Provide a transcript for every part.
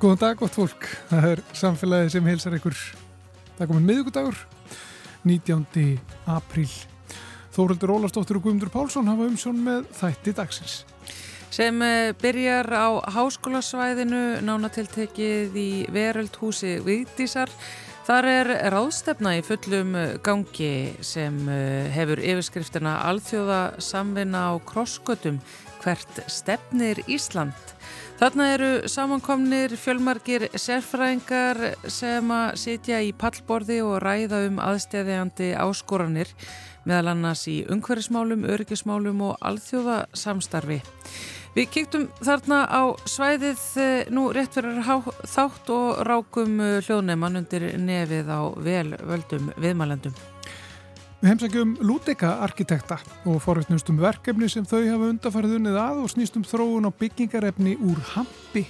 Góðan dag, gott fólk. Það er samfélagið sem heilsar ykkur. Það er komin miðugudagur, 19. apríl. Þóruldur Ólastóttur og Guðmundur Pálsson hafa umsjón með þætti dagsins. Sem eh, byrjar á háskólasvæðinu, nánatiltekið í Veröldhúsi Vigdísar. Þar er ráðstefna í fullum gangi sem eh, hefur yfirskriftina Alþjóða samvinna á krossgötum hvert stefnir Ísland. Þarna eru samankomnir fjölmarkir sérfræðingar sem að sitja í pallborði og ræða um aðstæðiandi áskoranir meðal annars í umhverfismálum, öryggismálum og alþjóðasamstarfi. Við kýktum þarna á svæðið eh, nú rétt fyrir þátt og rákum eh, hljóðneimann undir nefið á velvöldum viðmælendum. Við heimsækjum Lúdeka-arkitekta og forvittnumst um verkefni sem þau hafa undarfærið unnið að og snýstum þróun á byggingarefni úr hampi.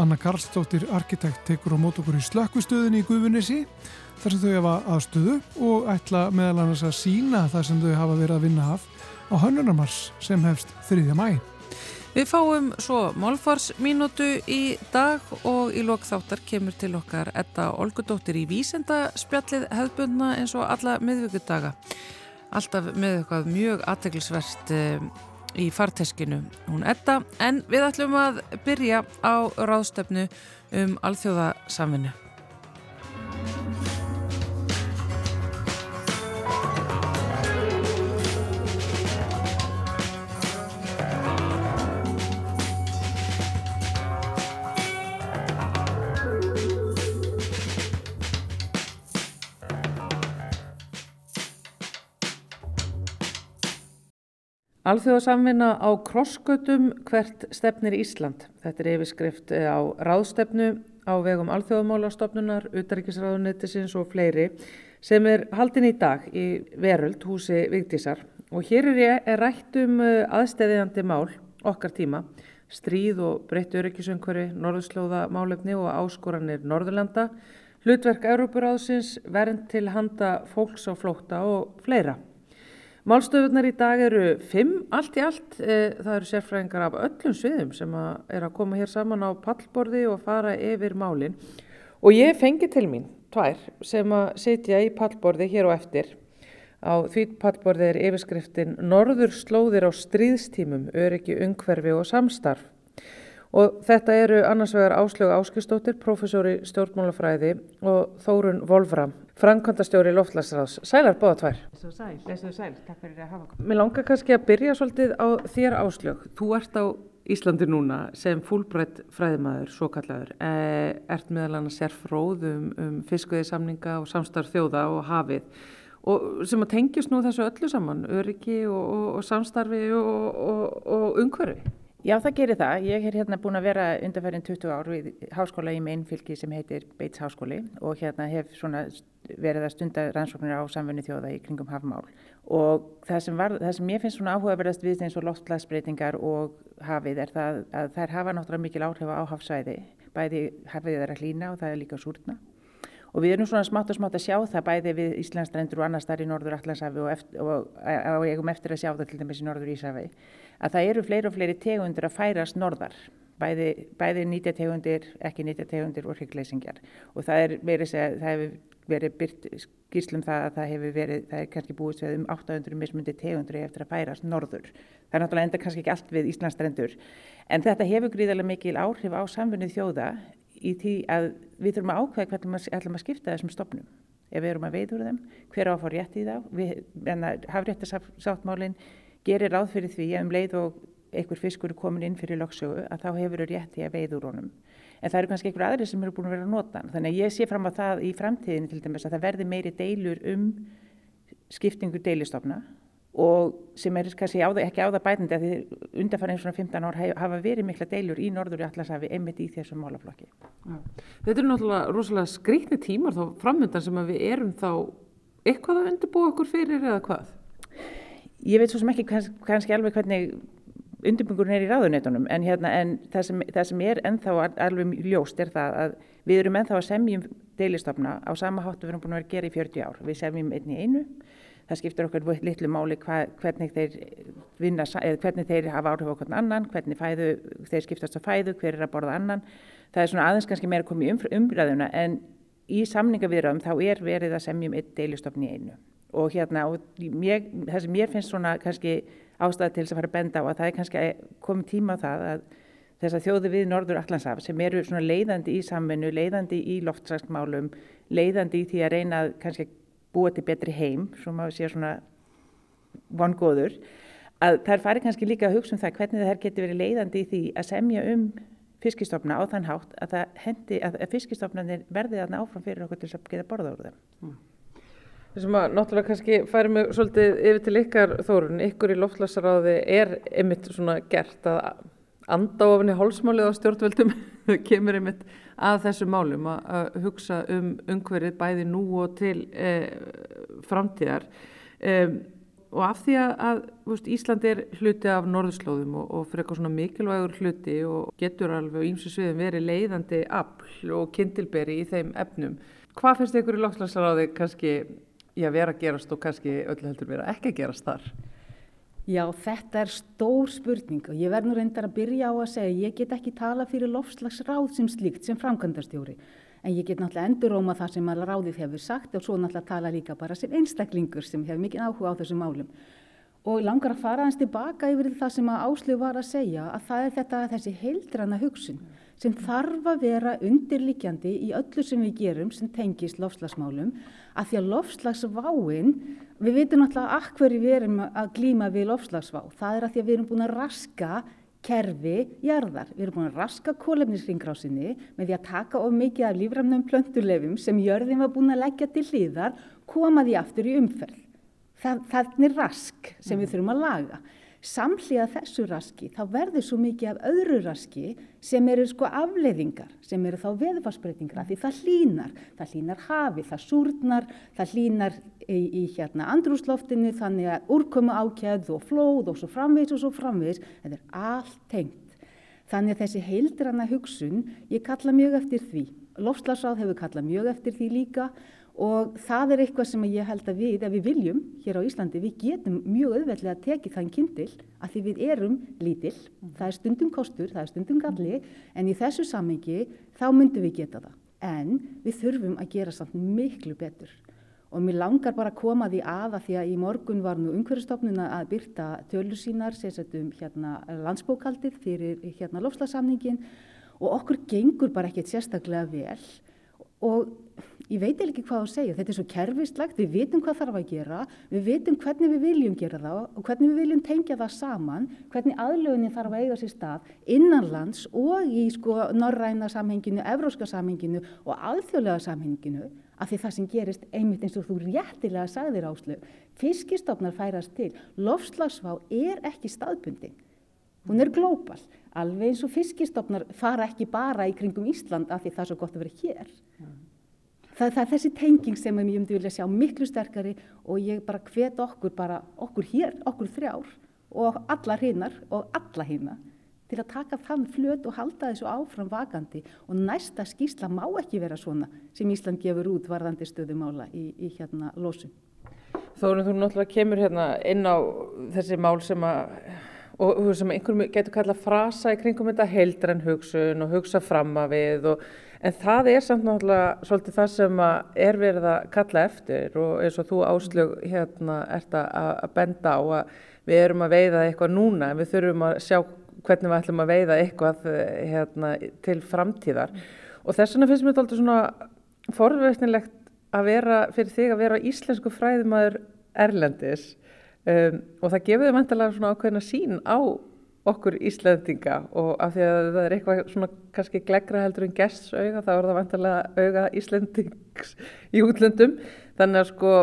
Anna Karlsdóttir, arkitekt, tekur á mót okkur í slökkvistöðinni í Guðunissi þar sem þau hafa aðstöðu og ætla meðal annars að sína það sem þau hafa verið að vinna af á Hönnunarmars sem hefst 3. mæ. Við fáum svo málfarsmínútu í dag og í lokþáttar kemur til okkar Edda Olgudóttir í vísendaspjallið hefðbundna eins og alla miðvíkudaga. Alltaf með eitthvað mjög aðteglisvert eh, í farteskinu hún Edda en við ætlum að byrja á ráðstöfnu um alþjóðasamvinnu. Alþjóðasamvinna á krossgötum hvert stefnir Ísland. Þetta er yfirskrift eh, á ráðstefnu á vegum alþjóðamálastofnunar, utaríkisráðunettisins og fleiri sem er haldin í dag í Veröld, húsi Vigdísar. Og hér er ég er rætt um eh, aðstæðiðandi mál okkar tíma, stríð og breytt öryggisöngveri, norðurslóða málefni og áskoranir Norðurlanda, hlutverk Európuráðsins, vernd til handa fólks á flótta og fleira. Málstöðunar í dag eru fimm, allt í allt. Eh, það eru sérfræðingar af öllum sviðum sem að er að koma hér saman á pallborði og fara yfir málinn. Og ég fengi til mín tvær sem að sitja í pallborði hér og eftir. Á því pallborði er yfirskriftin Norður slóðir á stríðstímum, öryggi, ungverfi og samstarf. Og þetta eru annars vegar Áslögu Áskistóttir, professori stjórnmálafræði og Þórun Volfram, Frankvandastjóri Loftlagsráðs. Sælar bóða tvær. Svo sæl, lesuðu sæl, takk fyrir að hafa okkur. Mér langar kannski að byrja svolítið á þér Áslög. Þú ert á Íslandi núna sem fúlbreytt fræðimæður, svo kallaður. Eh, ert meðal annars sér fróð um, um fiskveðisamninga og samstarf þjóða og hafið og sem að tengjast nú þessu öllu saman, öryggi og, og, og samstarfi og, og umhverfi. Já, það gerir það. Ég er hérna búin að vera undanferðin 20 ár við háskóla í meginn fylgi sem heitir Beits háskóli og hérna hef verið að stunda rannsóknir á samfunni þjóða í kringum hafmál. Og það sem, var, það sem ég finnst svona áhugaverðast við eins og loftlagsbreytingar og hafið er það að þær hafa náttúrulega mikil áhrif á hafsvæði. Bæði hafið er að hlýna og það er líka súrna. Og við erum svona smátt og smátt að sjá það bæði við Íslandsstrendur og annar starf í Norður Allandshafi og, eftir, og, og eigum eftir að sjá það til dæmis í Norður Íshafi að það eru fleiri og fleiri tegundir að færast norðar, bæði, bæði nýtja tegundir, ekki nýtja tegundir og hryggleysingjar. Og það er verið, það hefur verið byrt skýrslum það að það hefur verið, það er kannski búist við um 800 mismundi tegundir eftir að færast norður. Það er náttúrulega enda kannski ekki allt við Íslandstrendur en þetta hefur gríðarlega mikil áhrif á samfunnið þjóða í því að við þurfum að ákveða hvernig ætlum að skipta þessum stopnum ef við erum að veiður þeim, hver á að fá rétt í þá, við, hafréttasáttmálinn gerir ráð fyrir því að um leið og einhver fiskur er komin inn fyrir lögsögu að þá hefur þau rétti að veiður honum. En það eru kannski einhver aðri sem eru búin að vera að nota. Þannig að ég sé fram á það í framtíðinu til dæmis að það verði meiri deilur um skiptingu deilistofna og sem er kannski á það, ekki á það bætandi að því undanfæri eins og 15 ár hafa verið mikla deilur í norður í Allarsafi einmitt í þessum málaflokki. Ja. Þetta er náttúrulega rosalega skrítni tímar þá framöndan sem við erum þá eitthvað að undirbúa okkur fyrir eða hvað? Ég veit svo sem ekki kanns, kannski alveg hvernig undirbyggjurinn er í ráðunetunum en, hérna, en það, sem, það sem er ennþá alveg ljóst er það að við erum ennþá að semjum deilistofna á sama háttu við erum búin að vera að gera í 40 ár. Við semjum einn í einu, það skiptir okkur litlu máli hva, hvernig, þeir vinna, hvernig þeir hafa áhrif hvern annan, hvernig fæðu, þeir skiptast á fæðu, hver er að borða annan. það er svona aðeins kannski meira komið um, umræðuna en í samningavirðum þá er verið að semjum einn deilistofn í einu og hérna og mér, það sem mér finnst svona kannski ástæða til þess að fara að benda á að það er kannski komið tíma á það að þess að þjóði við Norður Allandshaf sem eru svona leiðandi í samvinnu, leiðandi í loftslagsmálum, leiðandi í því að reyna að kannski búa til betri heim, svo maður sé svona vongóður, að þær fari kannski líka að hugsa um það hvernig það getur verið leiðandi í því að semja um fiskistofna á þann hátt að hendi að fiskistofnarnir verði þarna áfram fyrir okkur til að geta borða úr þeim. Mm. Þessum að náttúrulega kannski færi mig svolítið yfir til ykkar þórun, ykkur í loftlasaráði er einmitt svona gert að anda ofin í hálsmálið á stjórnveldum kemur einmitt að þessu málum að hugsa um umhverfið bæði nú og til e, framtíðar. E, og af því að, veist, Ísland er hluti af norðurslóðum og, og fyrir eitthvað svona mikilvægur hluti og getur alveg ímsu sviðum verið leiðandi afl og kindilberi í þeim efnum. Hvað finnst ykkur í lofslagsráði kannski í að vera að gerast og kannski öllu heldur vera ekki að gerast þar? Já, þetta er stór spurning og ég verð nú reyndar að byrja á að segja ég get ekki tala fyrir lofslagsráð sem slíkt sem framkvæmdastjóri en ég get náttúrulega enduróma það sem að ráðið hefur sagt og svo náttúrulega tala líka bara sem einstaklingur sem hefur mikið áhuga á þessum málum. Og langar að fara hans tilbaka yfir það sem að Áslug var að segja að það er þetta þessi heildrana hugsun sem þarf að vera undirlikjandi í öllu sem við gerum sem tengist lofslagsmálum að því að lofslagsváin, við veitum náttúrulega að hverju við erum að glýma við lofslagsvá, það er að því að við erum búin að raska kerfi jarðar. Við erum búin að raska kólefnisringrásinni með því að taka of mikið af líframnum plöntulefum sem jörðin var búin að leggja til hlýðar, koma því aftur í umferð. Það, það er rask sem við þurfum að laga samhliða þessu raski þá verður svo mikið af öðru raski sem eru sko afleiðingar sem eru þá veðfarsbreytingar því það hlínar, það hlínar hafi, það súrnar, það hlínar í, í hérna andrúsloftinu þannig að úrkomu ákjæð og flóð og svo framvegs og svo framvegs, þetta er allt tengt. Þannig að þessi heildrana hugsun, ég kalla mjög eftir því, Lofslagsráð hefur kallað mjög eftir því líka og það er eitthvað sem ég held að við, ef við viljum hér á Íslandi, við getum mjög auðveldlega að teki þann kindil að því við erum lítill, það er stundum kostur, það er stundum galli, en í þessu samengi þá myndum við geta það. En við þurfum að gera samt miklu betur. Og mér langar bara að koma því að að því að í morgun var nú umhverfstofnun að byrta tölur sínar, sérstaklega um hérna landsbókaldið fyrir hérna lofslagsamningin og okkur gengur bara ekkert sérstaklega vel. Og ég veit ekki hvað að segja, þetta er svo kerfistlegt, við vitum hvað þarf að gera, við vitum hvernig við viljum gera það og hvernig við viljum tengja það saman, hvernig aðlöginni þarf að eiga sér stað innanlands og í sko norræna samhenginu, evróska samhenginu og alþjóðlega samhenginu af því það sem gerist einmitt eins og þú réttilega sagðir áslöf, fiskistofnar færast til, lofslagsvá er ekki staðbundin, hún er glóbal, alveg eins og fiskistofnar fara ekki bara í kringum Ísland af því það er svo gott að vera hér. Það, það er þessi tenging sem ég myndi vilja sjá miklu sterkari og ég bara hvet okkur bara, okkur hér, okkur þrjár og alla hinnar og alla hinna til að taka þann flöt og halda þessu áfram vakandi og næsta skýrsla má ekki vera svona sem Ísland gefur út varðandi stöðumála í, í hérna lósun. Þórum þú náttúrulega kemur hérna inn á þessi mál sem að og sem einhverjum getur kallað frasa í kringum þetta heildran hugsun og hugsa fram að við og En það er samt náttúrulega svolítið það sem er verið að kalla eftir og eins og þú áslug hérna ert að benda á að við erum að veiða eitthvað núna en við þurfum að sjá hvernig við ætlum að veiða eitthvað hérna, til framtíðar. Og þess vegna finnst mér þetta alltaf svona forveitnilegt að vera fyrir þig að vera íslensku fræðumæður erlendis um, og það gefur þið mæntilega svona ákveðina sín á okkur Íslandinga og af því að það er eitthvað svona kannski glegra heldur en gests auga þá er það vantarlega auga Íslandings í útlöndum. Þannig að sko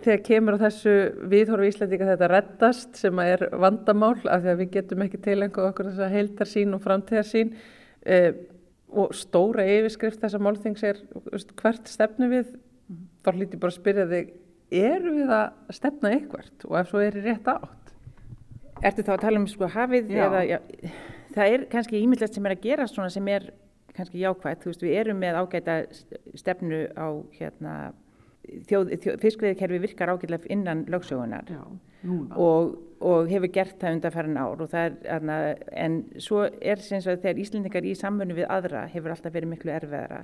þegar kemur á þessu viðhorfi Íslandinga þetta reddast sem er vandamál af því að við getum ekki tilengu okkur þess að heildar sín og framtíðar sín eh, og stóra yfirskrift þessa málþings er hvert stefnu við? Mm. þá hlýtti bara að spyrja þig eru við að stefna eitthvert? Og ef svo er rétt átt Ertu þá að tala um sko hafið já. eða já, það er kannski ímyndilegt sem er að gera svona sem er kannski jákvægt, þú veist við erum með ágæta stefnu á hérna fiskveðikerfi virkar ágætlega innan lögsögunar og og hefur gert það undanfærin ár og það er, aðna, en svo er sem að þegar Íslendingar í samfunni við aðra hefur alltaf verið miklu erfiðara.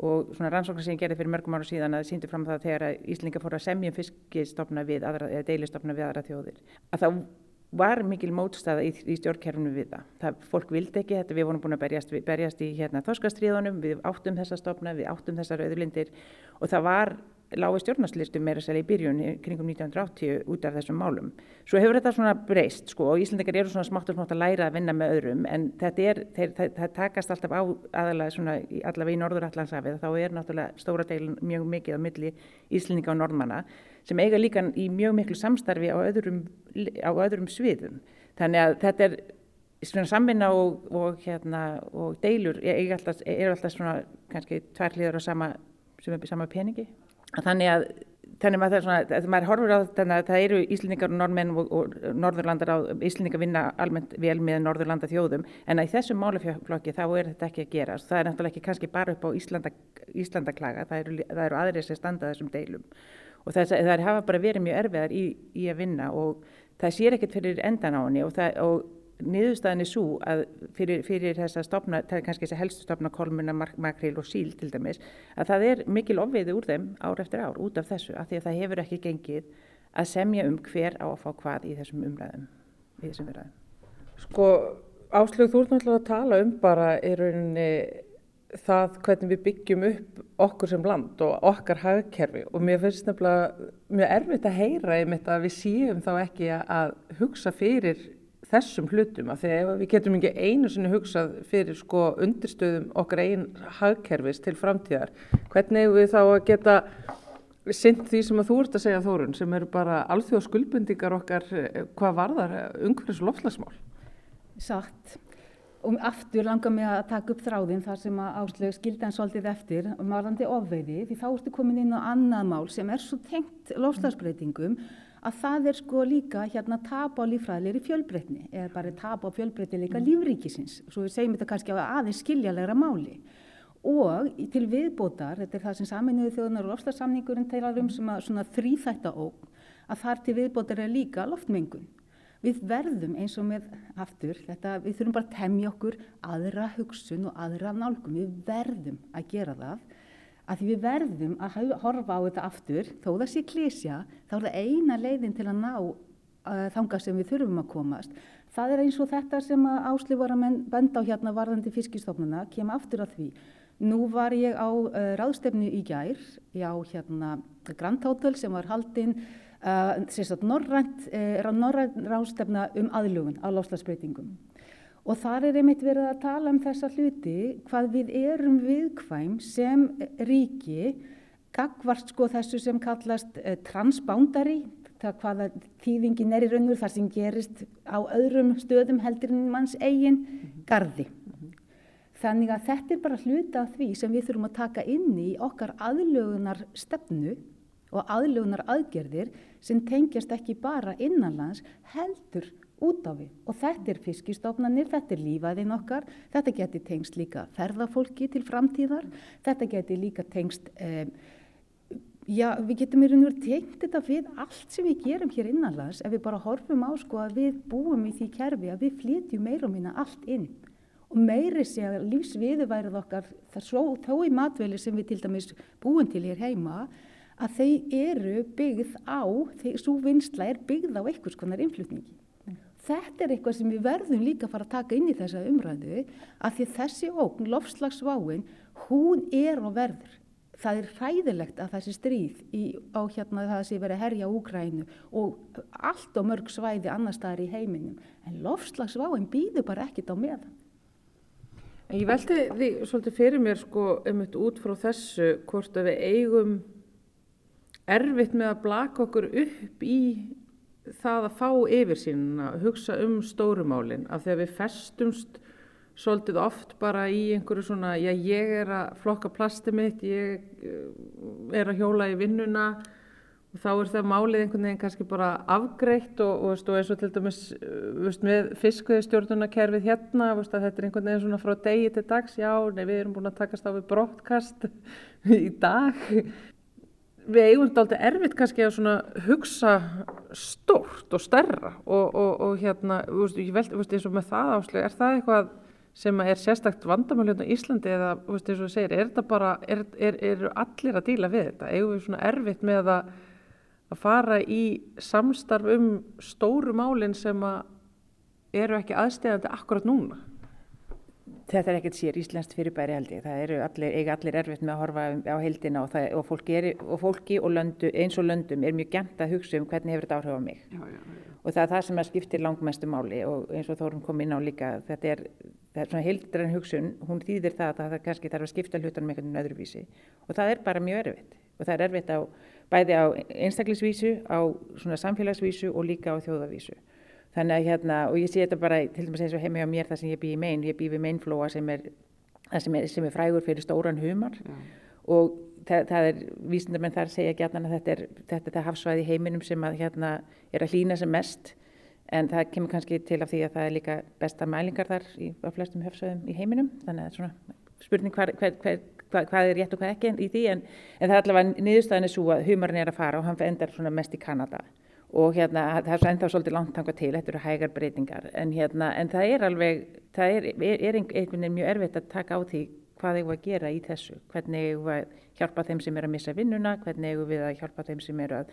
Og svona rannsóknar sem ég gerði fyrir mörgum ára síðan að síndi fram það þegar Íslendingar fór að semja um fiskistofna við aðra, eða deilistofna við aðra þjóðir. Að þá var mikil mótstaða í, í stjórnkerfunu við það. það. Fólk vildi ekki þetta, við vorum búin að berjast, berjast í hérna, þorskastriðunum, við áttum þessa stofna, við áttum þessar auðlindir og það var lági stjórnarslistum meira sæli í byrjun kringum 1980 út af þessum málum. Svo hefur þetta svona breyst sko og Íslandingar eru svona smátt og smátt að læra að vinna með öðrum en þetta er, þeir, það, það takast alltaf á aðalega svona allavega í Norðurallandsafið þá er náttúrulega stóra deilin mjög mikið á milli Íslandinga og Norðmanna sem eiga líka í mjög miklu samstarfi á öðrum, á öðrum sviðum. Þannig að þetta er svona samvinna og, og, hérna, og deilur eru alltaf, svona kannski tvær hlýðar á sama, sama peningi Þannig að þannig að maður horfur á þetta að það eru Íslendingar og normenn og, og norðurlandar á Íslendingar vinna almennt vel með norðurlanda þjóðum en að í þessum máleflokki þá er þetta ekki að gera það er náttúrulega ekki kannski bara upp á Íslanda, Íslandaklaga, það eru, það eru aðrir sem standa þessum deilum. Og það, það hafa bara verið mjög erfiðar í, í að vinna og það sér ekkert fyrir endan á henni og, það, og niðurstaðin er svo að fyrir, fyrir þessa stopna, það er kannski þess að helstu stopna kolmuna, makril og síl til dæmis, að það er mikil ofveiði úr þeim ár eftir ár út af þessu, af því að það hefur ekki gengið að semja um hver á að fá hvað í þessum umræðum, í þessum umræðum. Sko, Áslug, þú ert náttúrulega að tala um bara í rauninni það hvernig við byggjum upp okkur sem land og okkar hagkerfi og mér finnst nefnilega mjög erfitt að heyra einmitt að við síum þá ekki að hugsa fyrir þessum hlutum að við getum ekki einu sinni hugsað fyrir sko undirstöðum okkar einn hagkerfis til framtíðar hvernig við þá að geta synd því sem að þú ert að segja Þórun sem eru bara alþjóð skuldbundingar okkar eh, hvað varðar eh, umhverfis lofslagsmál Satt. Og aftur langar mig að taka upp þráðin þar sem að áslög skildan svolítið eftir marðandi ofveiði því þá ertu komin inn á annað mál sem er svo tengt lofslagsbreytingum að það er sko líka hérna tap á lífræðilegri fjölbreytni eða bara tap á fjölbreytni líka mm. lífríkisins. Svo við segjum þetta kannski á aðeins skiljalegra máli. Og til viðbótar, þetta er það sem saminuðu þjóðunar og lofstafsamningurinn teilar um sem að þrýþætta óg að þar til viðbótar er líka loftmengun. Við verðum eins og með aftur, þetta, við þurfum bara að temja okkur aðra hugsun og aðra nálgum, við verðum að gera það að við verðum að horfa á þetta aftur, þó það sé klísja, þá er það eina leiðin til að ná uh, þanga sem við þurfum að komast. Það er eins og þetta sem að benda á hérna varðandi fiskistofnuna, kem aftur að því. Nú var ég á uh, ráðstefnu í gær, já hérna Grand Hotel sem var haldinn, uh, sérstaklega norrænt, uh, norrænt ráðstefna um aðlugun á lofslagsbreytingum. Og þar er einmitt verið að tala um þessa hluti hvað við erum viðkvæm sem ríki gagvart sko þessu sem kallast eh, transboundary, það hvaða þýðingin er í raunur þar sem gerist á öðrum stöðum heldur en manns eigin gardi. Þannig að þetta er bara hluta af því sem við þurfum að taka inn í okkar aðlögunar stefnu og aðlögunar aðgerðir sem tengjast ekki bara innanlands heldur út á við. Og þetta er fiskistofnanir, þetta er lífaðinn okkar, þetta geti tengst líka ferðafólki til framtíðar, þetta geti líka tengst, um, já við getum í raun og veru tengt þetta við allt sem við gerum hér innanlands ef við bara horfum á sko að við búum í því kerfi að við flytjum meira og minna allt inn. Og meiri sé að lífsviðuværið okkar þar svo þó í matveli sem við til dæmis búum til hér heima að þeir eru byggð á, þeir, svo vinsla er byggð á einhvers konar influtningi þetta er eitthvað sem við verðum líka að fara að taka inn í þessa umræðu að því þessi ógn, lofslagsváin, hún er og verður. Það er hræðilegt að þessi stríð í, á hérna það sem verið að herja Úgrænu og allt og mörg svæði annar staðar í heiminum. En lofslagsváin býður bara ekkit á meðan. Ég veldi því svolítið fyrir mér sko um þetta út frá þessu hvort að við eigum erfitt með að blaka okkur upp í það að fá yfir sín að hugsa um stórumálinn af því að við festumst svolítið oft bara í einhverju svona já ég er að flokka plasti mitt ég eh, er að hjóla í vinnuna. Og þá er það málið einhvern veginn kannski bara afgreitt og, og, og eins og til dæmis eh, veist, með fiskveðstjórnunarkerfið hérna veist, þetta er einhvern veginn svona frá degi til dags já nei, við erum búin að takast á við brottkast í dag við eigum þetta alltaf erfitt kannski að hugsa stórt og stærra og, og, og hérna, þú veist, ég veldi, þú veist, eins og með það áslega, er það eitthvað sem er sérstakt vandamál hérna í Íslandi eða, þú veist, eins og þú segir, er þetta bara, er, er, eru allir að díla við þetta? Eigum við svona erfitt með að, að fara í samstarf um stóru málinn sem að eru ekki aðstæðandi akkurat núna? Þetta er ekkert sér íslenskt fyrirbæri held ég. Það eru allir, eiga allir erfitt með að horfa á heildina og, það, og, fólki, er, og fólki og löndu, eins og löndum er mjög gæmt að hugsa um hvernig hefur þetta áhrif á mig. Já, já, já. Og það er það sem skiptir langmestu máli og eins og Þórum kom inn á líka, þetta er, það er svona heildræn hugsun, hún þýðir það að það kannski þarf að skipta hlutunum einhvern veginn öðruvísi og það er bara mjög erfitt og það er erfitt á, bæði á einstaklisvísu, á svona samfélagsvísu og líka á þjóðavísu. Þannig að hérna, og ég sé þetta bara til dæmis eins og heimi á mér þar sem ég bý í mein, ég bý við meinflóa sem er, sem er, sem er frægur fyrir stóran humar. Já. og það, það er, vísindamenn þar segja gætna að þetta er, þetta er hafsvæði heiminum sem að hérna er að hlýna sem mest. En það kemur kannski til af því að það er líka besta mælingar þar í, á flestum hafsvæðum í heiminum, þannig að svona spurning hvað, hvað, hvað, hvað er rétt og hvað ekki í því. En, en það er allavega niðurstaðin er svo að humarinn er að fara og hann endar mest í Kanada og hérna það er ennþá svolítið langt tanga til, þetta eru hægar breytingar. En hérna en það er alveg, það er, er, er einhvern veginn mjög erfitt að taka á því hvað eigum við að gera í þessu, hvernig eigum við að hjálpa þeim sem er að missa vinnuna, hvernig eigum við að hjálpa þeim sem eru að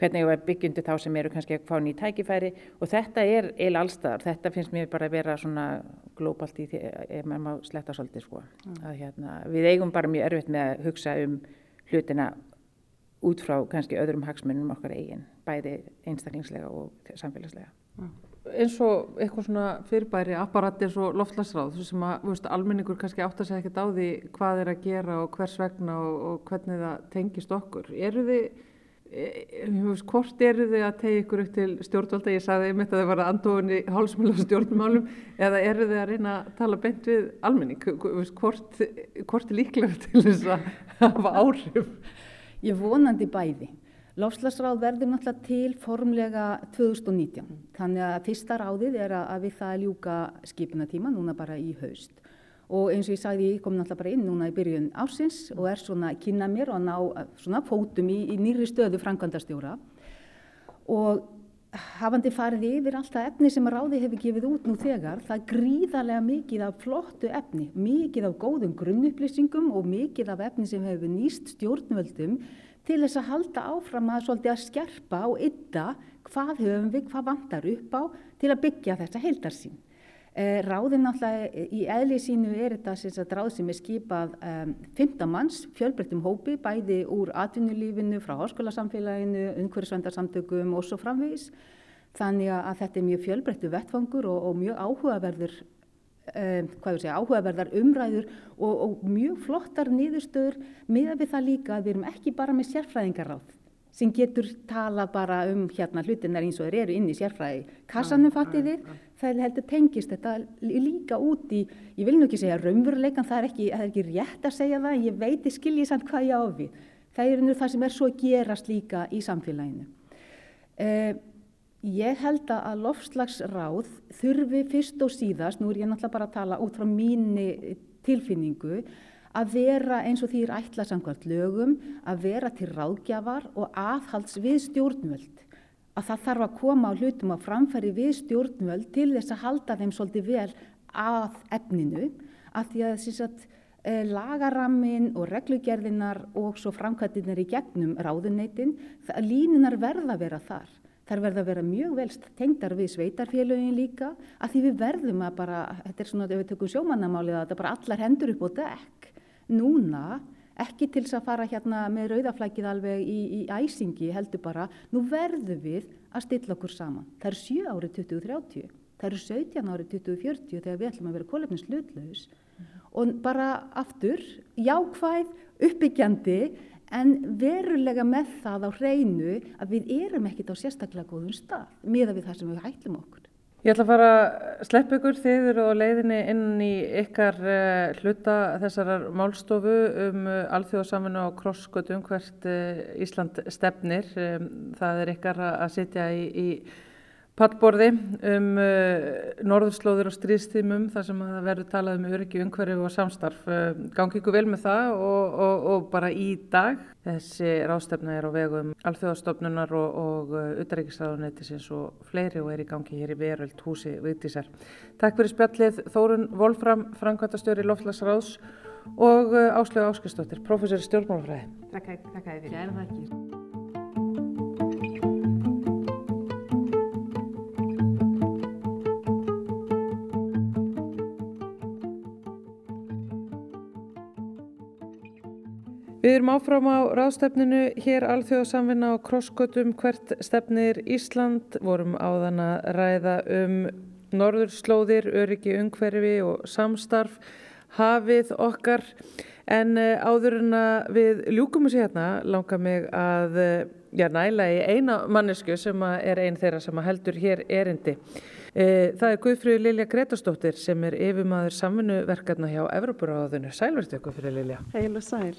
hvernig eigum við að byggja þá sem eru kannski að fá nýjum tækifæri. Og þetta er eil allstaðar, þetta finnst mér bara að vera svona glóbalt í því ef maður má sletta svolítið sko, mm. að hérna við eigum bara mjög erfitt með að hugsa um hlutina út frá kannski öðrum hagsmunum okkar eigin, bæði einstaklingslega og samfélagslega. Ja. Eins og eitthvað svona fyrirbæri apparat eins og loftlagsráð sem að veist, almenningur kannski átt að segja ekkert á því hvað er að gera og hvers vegna og, og hvernig það tengist okkur. Eru þið, e, e hvort eru þið að tegja ykkur upp til stjórnvalda, ég sagði einmitt að það var andofin í hálsmjöla stjórnmálum eða eru þið að reyna að tala beint við almenning, hvort, hvort er líklega til þess að hafa áhrif? Ég vonandi bæði. Lofslagsráð verður náttúrulega til formlega 2019. Þannig að fyrsta ráðið er að við það ljúka skipinatíma núna bara í haust. Og eins og ég sagði, ég kom náttúrulega bara inn núna í byrjun ársins og er svona að kynna mér og ná svona fótum í, í nýri stöðu frangandastjóra. Og hafandi farið yfir alltaf efni sem ráði hefur gefið út nú þegar, það gríðarlega mikið af flottu efni, mikið af góðum grunnupplýsingum og mikið af efni sem hefur nýst stjórnvöldum til þess að halda áfram að, að skerpa og ytta hvað höfum við, hvað vantar upp á til að byggja þetta heildarsýn. Eh, ráðin náttúrulega í eðli sínu er þetta sagt, ráð sem er skipað um, 15 manns, fjölbreyttum hópi, bæði úr atvinnulífinu, frá háskólasamfélaginu, umhverfisvendarsamtökum og svo framvegis. Þannig að þetta er mjög fjölbreyttu vettfangur og, og mjög áhugaverður Um, segja, áhugaverðar umræður og, og mjög flottar niðurstöður með við það líka að við erum ekki bara með sérfræðingaráð sem getur tala bara um hérna hlutinnar eins og þeir eru inn í sérfræði kassanum fattiði, það heldur tengist þetta líka út í ég vil nú ekki segja raunveruleikan, það er ekki, það er ekki rétt að segja það, ég veit skiljið samt hvað ég á við, það er nú það sem er svo gerast líka í samfélaginu uh, Ég held að lofslagsráð þurfi fyrst og síðast, nú er ég náttúrulega bara að tala út frá mínu tilfinningu, að vera eins og því er ætla samkvæmt lögum, að vera til ráðgjafar og aðhalds við stjórnvöld. Að það þarf að koma á hlutum að framfæri við stjórnvöld til þess að halda þeim svolítið vel að efninu, af því að sagt, eh, lagarammin og reglugerðinar og svo framkvæmdinar í gegnum ráðuneytin, línunar verða að vera þar. Þar verða að vera mjög velst tengdar við sveitarfélögin líka að því við verðum að bara, þetta er svona ef við tökum sjómannamálið að þetta bara allar hendur upp á dekk. Núna, ekki til þess að fara hérna með rauðaflækið alveg í, í æsingi heldur bara, nú verðum við að stilla okkur saman. Það eru 7 árið 2030, það eru 17 árið 2040 þegar við ætlum að vera kólefnins hlutlaus mm. og bara aftur, jákvæð, uppbyggjandi en verulega með það á hreinu að við erum ekkit á sérstaklega góðum stað miða við það sem við hættum okkur. Ég ætla að fara að slepp ykkur þið eru á leiðinni inn í ykkar uh, hluta þessarar málstofu um uh, alþjóðsaminu og krossgötum hvert uh, Ísland stefnir. Um, það er ykkar að sitja í, í pallborði um norðurslóður og stríðstímum þar sem það verður talað um öryggi, umhverju og samstarf. Gangi ykkur vel með það og, og, og bara í dag. Þessi rástefna er á vegum alþjóðastofnunar og, og utarrikisraðunættisins og fleiri og er í gangi hér í veröld húsi Vigdísar. Takk fyrir spjallið Þórun Volfram, Frankvæntastjóri Loftlagsráðs og Áslögu Áskistóttir, professor í stjórnmálafræði. Takk, takk að Við erum áfram á ráðstefninu hér alþjóðsamvinna á krosskötum hvert stefnir Ísland, vorum áðan að ræða um norðurslóðir, öryggi, ungverfi og samstarf, hafið okkar en eh, áður en að við ljúkum þessi hérna langar mig að eh, já, næla í eina mannesku sem er einn þeirra sem heldur hér erindi. Eh, það er Guðfröður Lilja Gretastóttir sem er yfirmaður samfunnuverkarna hjá Evroparáðinu. Sælverstu Guðfröður Lilja. Heil og sæl.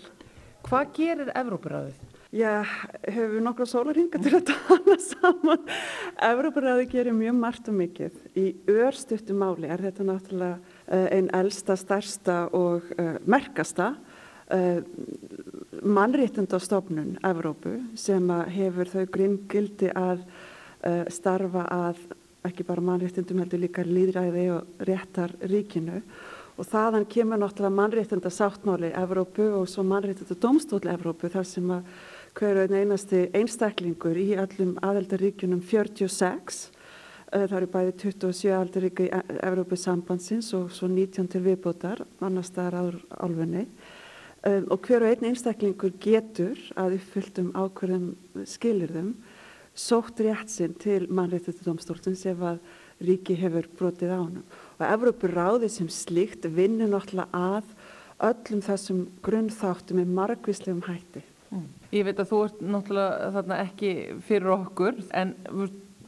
Hvað gerir Evrópuráðið? Já, hefur við nokkra sólarhinga til að tala saman. Evrópuráðið gerir mjög margt og mikið. Í örstuttu máli er þetta náttúrulega uh, einn elsta, stærsta og uh, merkasta uh, mannréttundastofnun Evrópu sem hefur þau grinngildi að starfa að ekki bara mannréttundum heldur líka líðræði og réttar ríkinu og þaðan kemur náttúrulega mannréttenda sáttmáli Evrópu og svo mannréttenda domstóli Evrópu þar sem að hverju einasti einstaklingur í öllum aðeldaríkunum 46 eh, það eru bæði 27 aðeldaríku í Evrópu sambandsins og svo 19 til viðbútar annar staðar álfunni. Um, og hverju einn einstaklingur getur að uppfylltum ákverðum skilirðum sótt rétt sinn til mannréttenda domstólsins ef að ríki hefur brotið á hann og Evrópuráði sem slikt vinnur náttúrulega að öllum þessum grunnþáttum með margvíslegum hætti. Mm. Ég veit að þú ert náttúrulega þarna ekki fyrir okkur en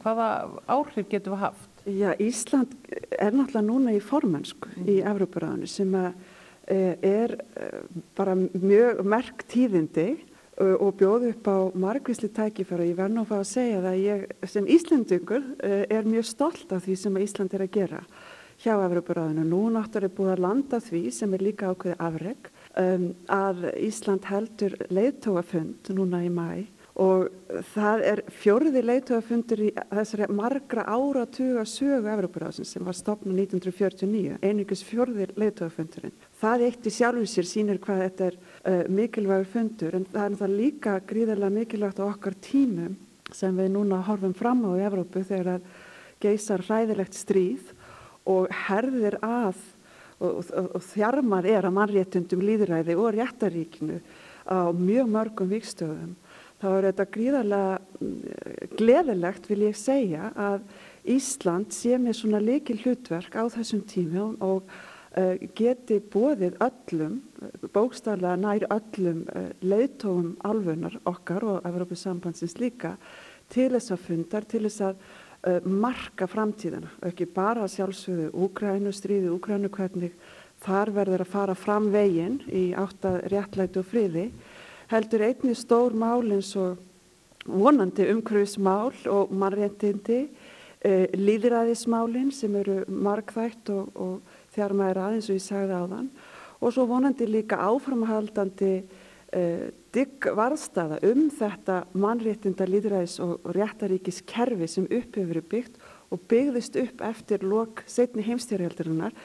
hvaða áhrif getur við haft? Já, Ísland er náttúrulega núna í formensku mm. í Evrópuráðinu sem eh, er eh, bara mjög merk tíðindi og bjóð upp á margvísli tækifæra. Ég verð nú að fá að segja það að ég sem Íslandingur eh, er mjög stolt af því sem Ísland er að gera hjá Evroparáðinu. Nú náttúrulega er búið að landa því sem er líka ákveði afreg um, að Ísland heldur leiðtóafund núna í mæ og það er fjóriði leiðtóafundur í þessari margra áratuga sögu Evroparáðsins sem var stopnað 1949, einingis fjóriði leiðtóafundurinn. Það eitt í sjálfum sér sínir hvað þetta er uh, mikilvægur fundur en það er það líka gríðarlega mikilvægt á okkar tímum sem við núna horfum fram á í Evrópu þegar að geysar hræðilegt stríð og herðir að og, og, og þjarmar er að mannréttundum líðræði og réttaríkinu á mjög mörgum vikstöðum þá er þetta gríðarlega mm, gleðilegt vil ég segja að Ísland sé með svona leikil hlutverk á þessum tími og uh, geti bóðið öllum, bókstaflega nær öllum uh, leiðtóum alfunar okkar og Evropa sambandsins líka til þess að fundar, til þess að marka framtíðina ekki bara sjálfsögðu Úgrænu, stríði Úgrænu hvernig þar verður að fara fram veginn í átta réttlæti og friði heldur einni stór mál eins og vonandi umhverfismál og mannréttindi uh, líðræðismálin sem eru markþægt og, og þjár maður aðeins og ég sagði á þann og svo vonandi líka áframhaldandi uh, digg varðstaða um þetta mannréttinda líðræðis og réttaríkis kerfi sem upp hefur verið byggt og byggðist upp eftir lok setni heimstjárhjaldarinnar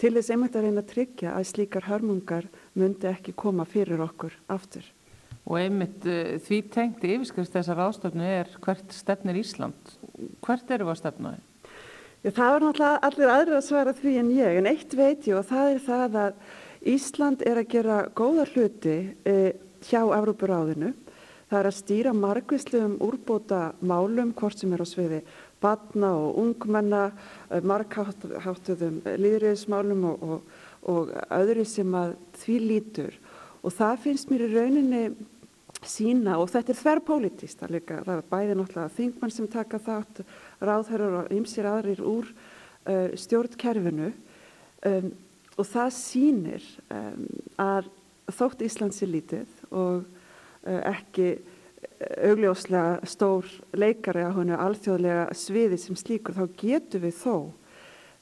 til þess einmitt að reyna að tryggja að slíkar hörmungar myndi ekki koma fyrir okkur aftur. Og einmitt uh, því tengti yfirskrift þessar ástöfnu er hvert stefnir Ísland. Hvert eru við að stefnaði? Já, það var náttúrulega allir aðrir að svara því en ég, en eitt veit ég og það er það að Ísland er að gera góða hluti eh, hjá Evrópuráðinu. Það er að stýra margvíslegum úrbóta málum, hvort sem er á sviði batna og ungmenna, eh, margháttuðum líðriðismálum og, og, og öðru sem að því lítur. Og það finnst mér í rauninni sína og þetta er þverrpolítist það líka. Það er bæði náttúrulega þingmann sem taka þátt, ráðherrar og ymsir aðrir úr uh, stjórnkerfinu um, og það sínir um, að þótt Íslands er lítið og uh, ekki augljóslega stór leikari á húnu alþjóðlega sviði sem slíkur þá getur við þó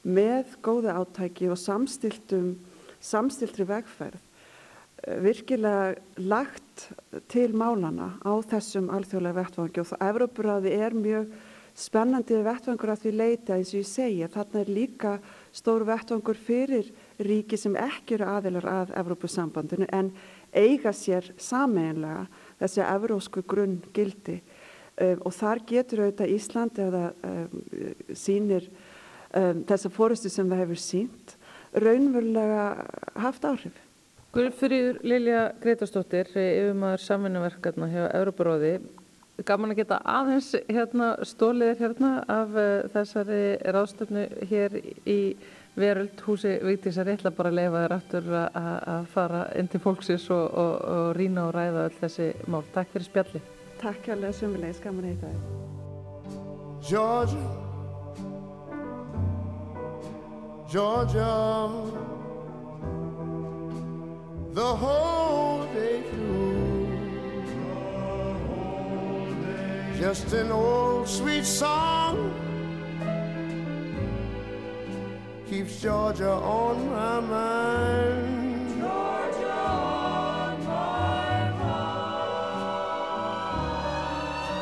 með góða átæki og samstiltum samstiltri vegferð eh, virkilega lagt til málana á þessum alþjóðlega vettvangi. Og það Evrópuráði er mjög spennandi vettvangur að því leita eins og ég segja þarna er líka stór vettvangur fyrir ríki sem ekki eru aðilar að Evrópusambandinu en eiga sér sameinlega þessi evrósku grunn gildi um, og þar getur auðvitað Ísland eða um, sínir um, þessa fórustu sem það hefur sínt raunverulega haft áhrif. Guðfyrir Lilja Gretarstóttir, yfirmaður samfunnaverkarna hjá Európaróði, gaman að geta aðeins hérna, stóliðir hérna af uh, þessari ráðstöfnu hér í veröld húsi Vigdísar. Ég ætla bara að leifa þér aftur að fara inn til fólksins og, og, og rína og ræða öll þessi mál. Takk fyrir spjalli. Takk alveg sömulegis, gaman að heita þér. Georgia Georgia The whole day through Just an old sweet song keeps Georgia on my mind. Georgia on my mind.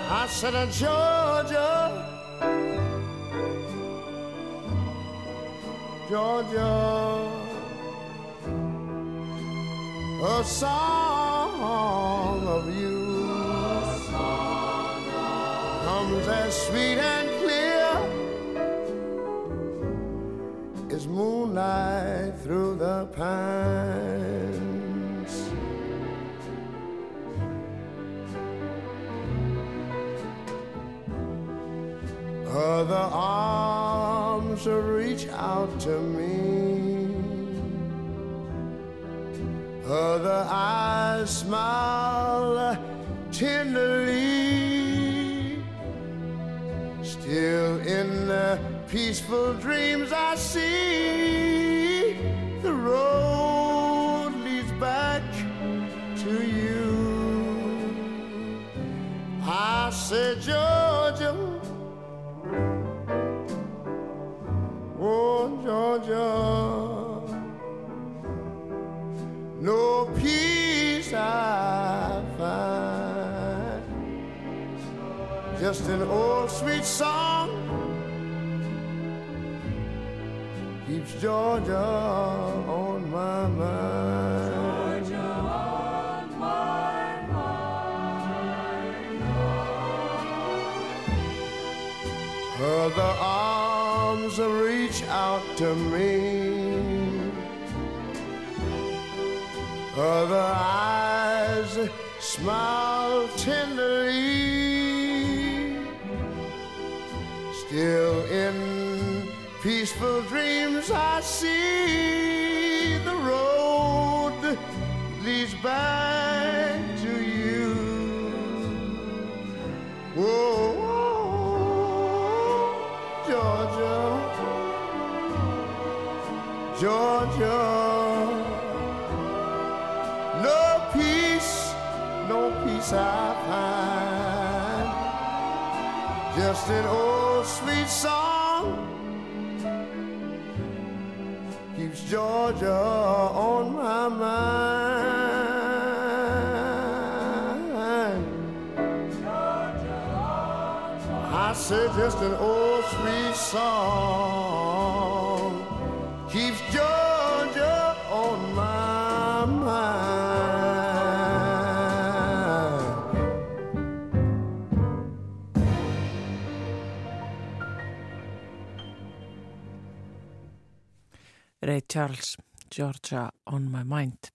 I said, uh, Georgia, Georgia, a song of you comes as sweet and pines. Other arms reach out to me. Other eyes smile tenderly. Still in the peaceful dreams I see. Said, Georgia, oh, Georgia, no peace I find. Just an old sweet song keeps Georgia on my mind. Other arms reach out to me. Other eyes smile tenderly. Still in peaceful dreams I see the road leads back peace I find. Just an old sweet song keeps Georgia on my mind. Georgia I said just an old sweet song Ray Charles, Georgia on my mind.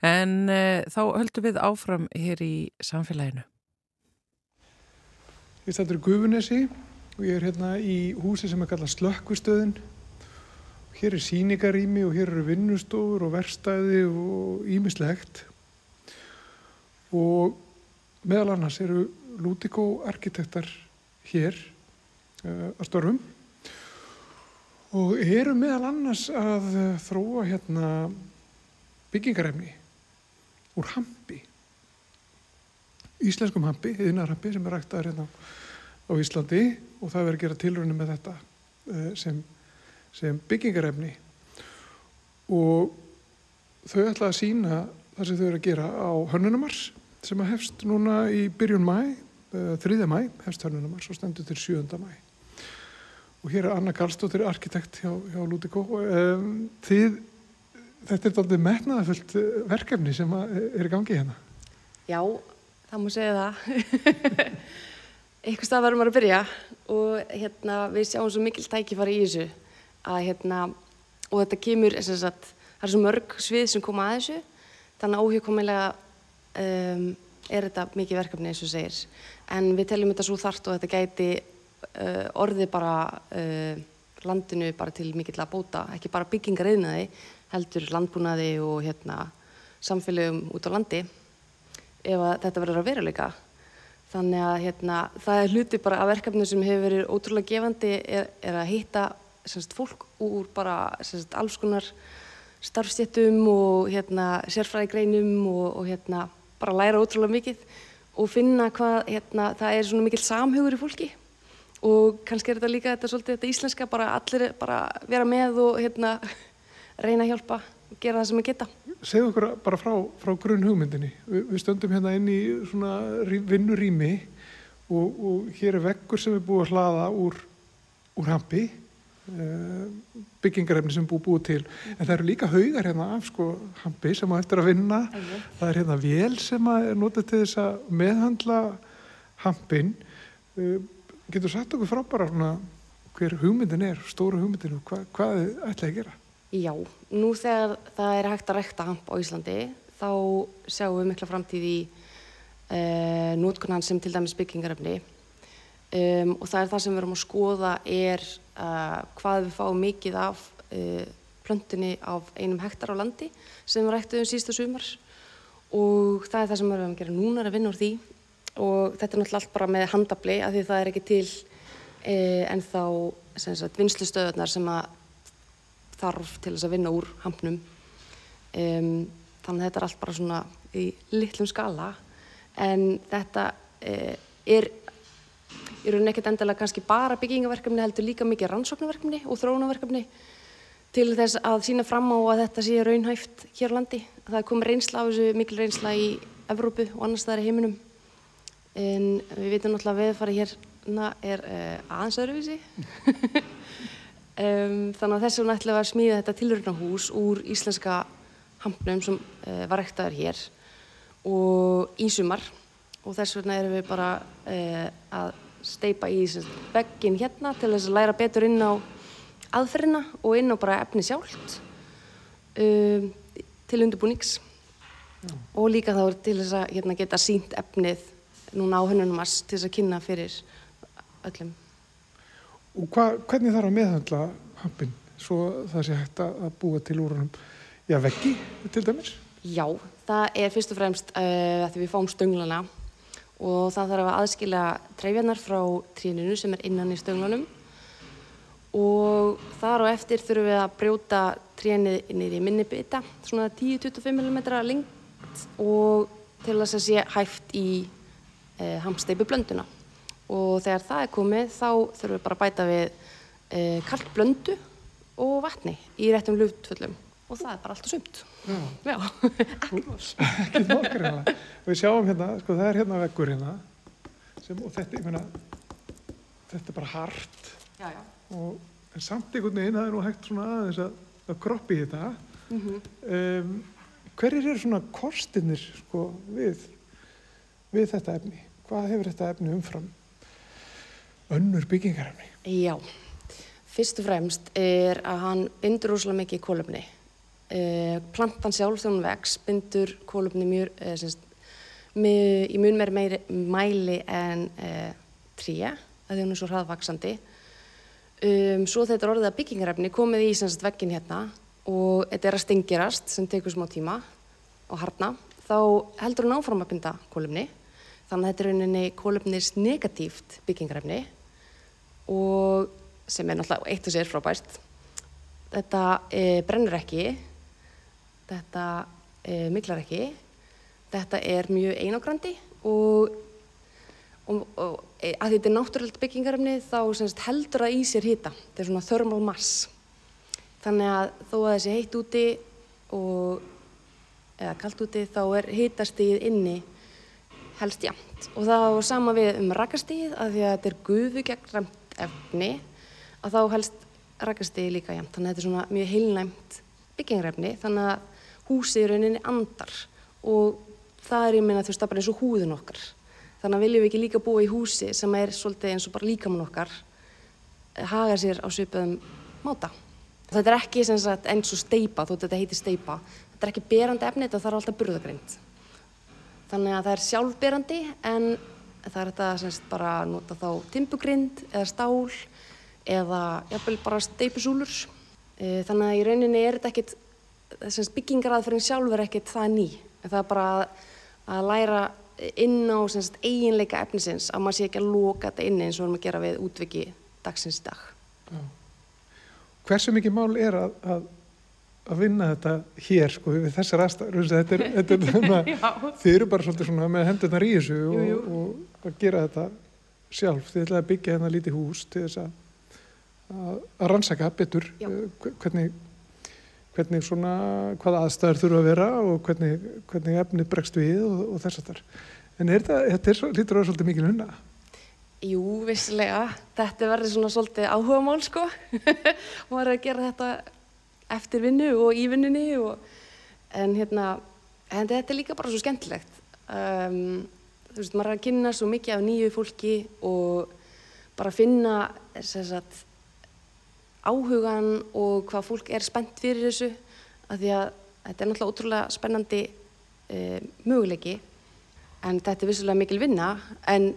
En uh, þá höldum við áfram hér í samfélaginu. Ég stættur í Gufunesi og ég er hérna í húsi sem er kallað Slökkvistöðin. Hér er síningarými og hér eru vinnustofur og verstæði og ímislegt. Og meðal annars eru Lúdíkó arkitektar hér uh, að störfum og eru meðal annars að þróa hérna byggingarefni úr hampi íslenskum hampi, yðnarhampi sem er ræktaður hérna á Íslandi og það verður að gera tilrunni með þetta uh, sem, sem byggingarefni og þau ætla að sína það sem þau eru að gera á Hörnunumars sem að hefst núna í byrjun mæ, uh, 3. mæ hefst Hörnunumars og stendur til 7. mæ og hér er Anna Karlsdóttir arkitekt hjá, hjá Lúdíkó um, þið, þetta er aldrei metnaðafullt verkefni sem er í gangi hérna. Já, það múið segja það. Eitthvað stað verður maður að byrja og hérna við sjáum svo mikil tækifari í þessu að hérna og þetta kemur, sagt, það er svo mörg svið sem koma að þessu. Þannig að óhugkomilega um, er þetta mikið verkefni eins og segir. En við teljum þetta svo þart og þetta gæti uh, orðið bara uh, landinu bara til mikill að bóta, ekki bara byggingar eðnaði, heldur landbúnaði og hérna samfélögum út á landi ef þetta verður að veruleika. Þannig að hérna, það er hluti bara af verkefni sem hefur verið ótrúlega gefandi er, er að semst, fólk úr bara semst, alls konar starfstjéttum og hérna, sérfræðigreinum og, og hérna, bara læra ótrúlega mikið og finna hvað hérna, það er svona mikil samhugur í fólki og kannski er þetta líka þetta, svolítið, þetta íslenska, bara allir bara vera með og hérna, reyna að hjálpa og gera það sem við geta. Segð okkur bara frá, frá grunn hugmyndinni. Vi, við stöndum hérna inn í svona vinnurými og, og hér er veggur sem er búið að hlaða úr, úr hampi, uh, byggingarefni sem búið búið til. En það eru líka haugar hérna af sko, hampi sem á eftir að vinna. Ægja. Það er hérna vél sem er notið til þess að meðhandla hampin. Uh, Getur sagt okkur frá bara svona hver hugmyndin er, stóru hugmyndin og hva, hvað þið ætlaði að gera? Já, nú þegar það er hægt að rekta hamp á Íslandi þá sjáum við mikla framtíð í e, eh, nótkunnan sem til dæmis byggingaröfni um, og það er það sem við erum að skoða er uh, hvað við fáum mikið af uh, plöntunni af einum hektar á landi sem við rektuðum sísta sumar. Og það er það sem við erum að gera núna að vinna úr því og þetta er náttúrulega allt bara með handabli af því það er ekki til e, en þá vinslustöðunar sem að þarf til þess að vinna úr hampnum. Um, þannig að þetta er allt bara svona í litlum skala. En þetta e, er í rauninni ekkert endilega kannski bara byggingaverkefni heldur líka mikið rannsóknarverkefni og þróunaverkefni til þess að sína fram á að þetta sé raunhæft hér á landi. Það er komið reynsla á þessu, mikil reynsla í Evrópu og annars það er heiminum en við veitum náttúrulega að veðfari hérna er uh, aðeins öðruvísi. Um, þannig að þess vegna ætlum við að smíða þetta tilröðnahús úr íslenska hampnum sem uh, var ektaður hér og í sumar. Og þess vegna erum við bara uh, að steipa í veggin hérna til þess að læra betur inn á aðferðina og inn á bara efni sjálft um, til undirbúnings. Já. og líka þá til þess að hérna, geta sínt efnið núna á hönnunum að til þess að kynna fyrir öllum. Og hva, hvernig þarf að meðhandla hampin svo það sé hægt að búa til úr húnum, já veggi til dæmis? Já, það er fyrst og fremst uh, að því við fáum stönglana og það þarf að aðskila trefjarnar frá tríninu sem er innan í stönglunum og þar og eftir þurfum við að brjóta trénið inn í minni bytta, svona 10-25 mm lengt og til þess að sé hægt í e, hamsteipu blönduna. Og þegar það er komið þá þurfum við bara að bæta við e, kallt blöndu og vatni í réttum luftfullum. Og það er bara allt og sumt ekki nokkar Við sjáum hérna, sko það er hérna veggur hérna sem, og þetta, ég meina þetta er bara hart. Já, já. og en samt einhvern veginn það er nú hægt svona aðeins að, að kroppi þetta. Mm -hmm. um, hverjir eru svona kostinnir sko við við þetta efni hvað hefur þetta efni umfram önnur byggingarefni? Já, fyrst og fremst er að hann bindur úrslega mikið kólöfni. Eh, plantan sjálf þegar hún vex bindur kólöfni mjög, eh, semst, mjög, í mjög meiri, mæli en eh, tríja, því hún er svo hraðvaksandi. Um, svo þetta er orðið að byggingarefni komið í semst, veggin hérna og þetta er að stengirast sem tekur smá tíma og harna, þá heldur hún áfram að binda kólöfni Þannig að þetta er rauninni kólöfnis negatíft byggingarefni og sem er náttúrulega eitt og sér frábært. Þetta e, brennur ekki, þetta e, miklar ekki þetta er mjög einograndi og, og, og e, að þetta er náttúrulegt byggingarefni þá semst, heldur það í sér hýta. Þetta er svona thermal mass. Þannig að þó að þessi heitt úti og, eða kallt úti þá er hýtastíð inni helst jæmt. Og var sama við um rakastíð að því að þetta er gufu gegn efni að þá helst rakastíð líka jæmt. Þannig að þetta er svona mjög heilnæmt byggingarefni þannig að húsið í rauninni andar og það er ég minna þú veist það bara eins og húðun okkar. Þannig að viljum við ekki líka búa í húsi sem er svolítið eins og bara líkamann okkar haga sér á svipaðum máta. Þetta er ekki sagt, eins og steipa, þótt þetta heitir steipa. Þetta er ekki berandi efni, þetta þarf alltaf burðagrind. Þannig að það er sjálfberandi en það er þetta semst bara að nota þá timbugrind eða stál eða jafnvel bara steipusúlur. E, þannig að í rauninni er þetta ekkit, semst byggingaraðferðin sjálf er ekkit það ný. En það er bara að, að læra inn á semst eiginleika efnisins að maður sé ekki að loka þetta inn eins og við erum að gera við útviki dagsins dag. Já hversu mikið mál er að, að, að vinna þetta hér sko við þessar aðstæður þetta er, þetta er þannig þið eru bara svolítið svona með hendurnar í þessu jú, jú. Og, og að gera þetta sjálf þið ætlaði að byggja hérna lítið hús til þess að að rannsaka betur Já. Eh, hvernig hvernig svona hvaða aðstæður þurfa að vera og hvernig, hvernig efni bregst við og, og þess að þar en er þetta, þetta er, lítur á svolítið mikil hunna Jú, vissilega. Þetta verður svona svolítið áhuga mál sko. Var að gera þetta eftir vinnu og í vinnunni og en hérna, en þetta er líka bara svo skemmtilegt. Um, þú veist, maður er að kynna svo mikið af nýju fólki og bara finna sagt, áhugan og hvað fólk er spennt fyrir þessu af því að þetta er náttúrulega ótrúlega spennandi uh, möguleiki en þetta er vissulega mikil vinna en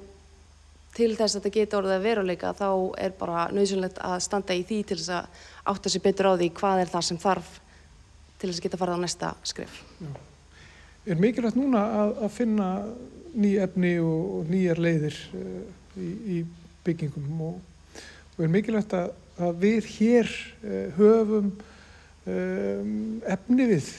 til þess að þetta geta orðið að veruleika þá er bara nöðsynlegt að standa í því til þess að átta sér betur á því hvað er það sem þarf til þess að geta farið á næsta skrif. Já. Er mikilvægt núna að, að finna ný efni og, og nýjar leiðir uh, í, í byggingum og, og er mikilvægt að, að við hér uh, höfum um, efni við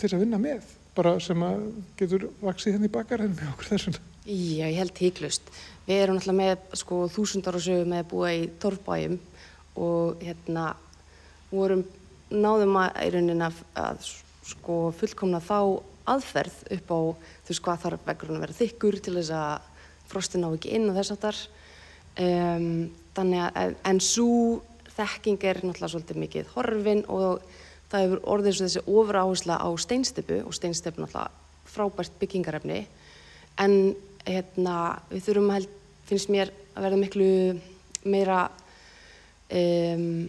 til að vinna með bara sem að getur vaksið henni hérna í bakarinn með okkur þessum. Já, ég held híklust. Við erum alltaf með sko þúsundar og sögu með að búa í torfbæjum og hérna vorum náðum að í rauninni að, að sko fullkomna þá aðferð upp á þú veist hvað þarf vegurinn að vera þykkur til þess að frostin ná ekki inn og þess aftar. Um, þannig að en svo þekking er náttúrulega svolítið mikið horfin og það hefur orðið eins og þessi ofra áhersla á steinstepu og steinstepu náttúrulega frábært byggingarefni en hérna, við þurfum að finnst mér að verða miklu meira um,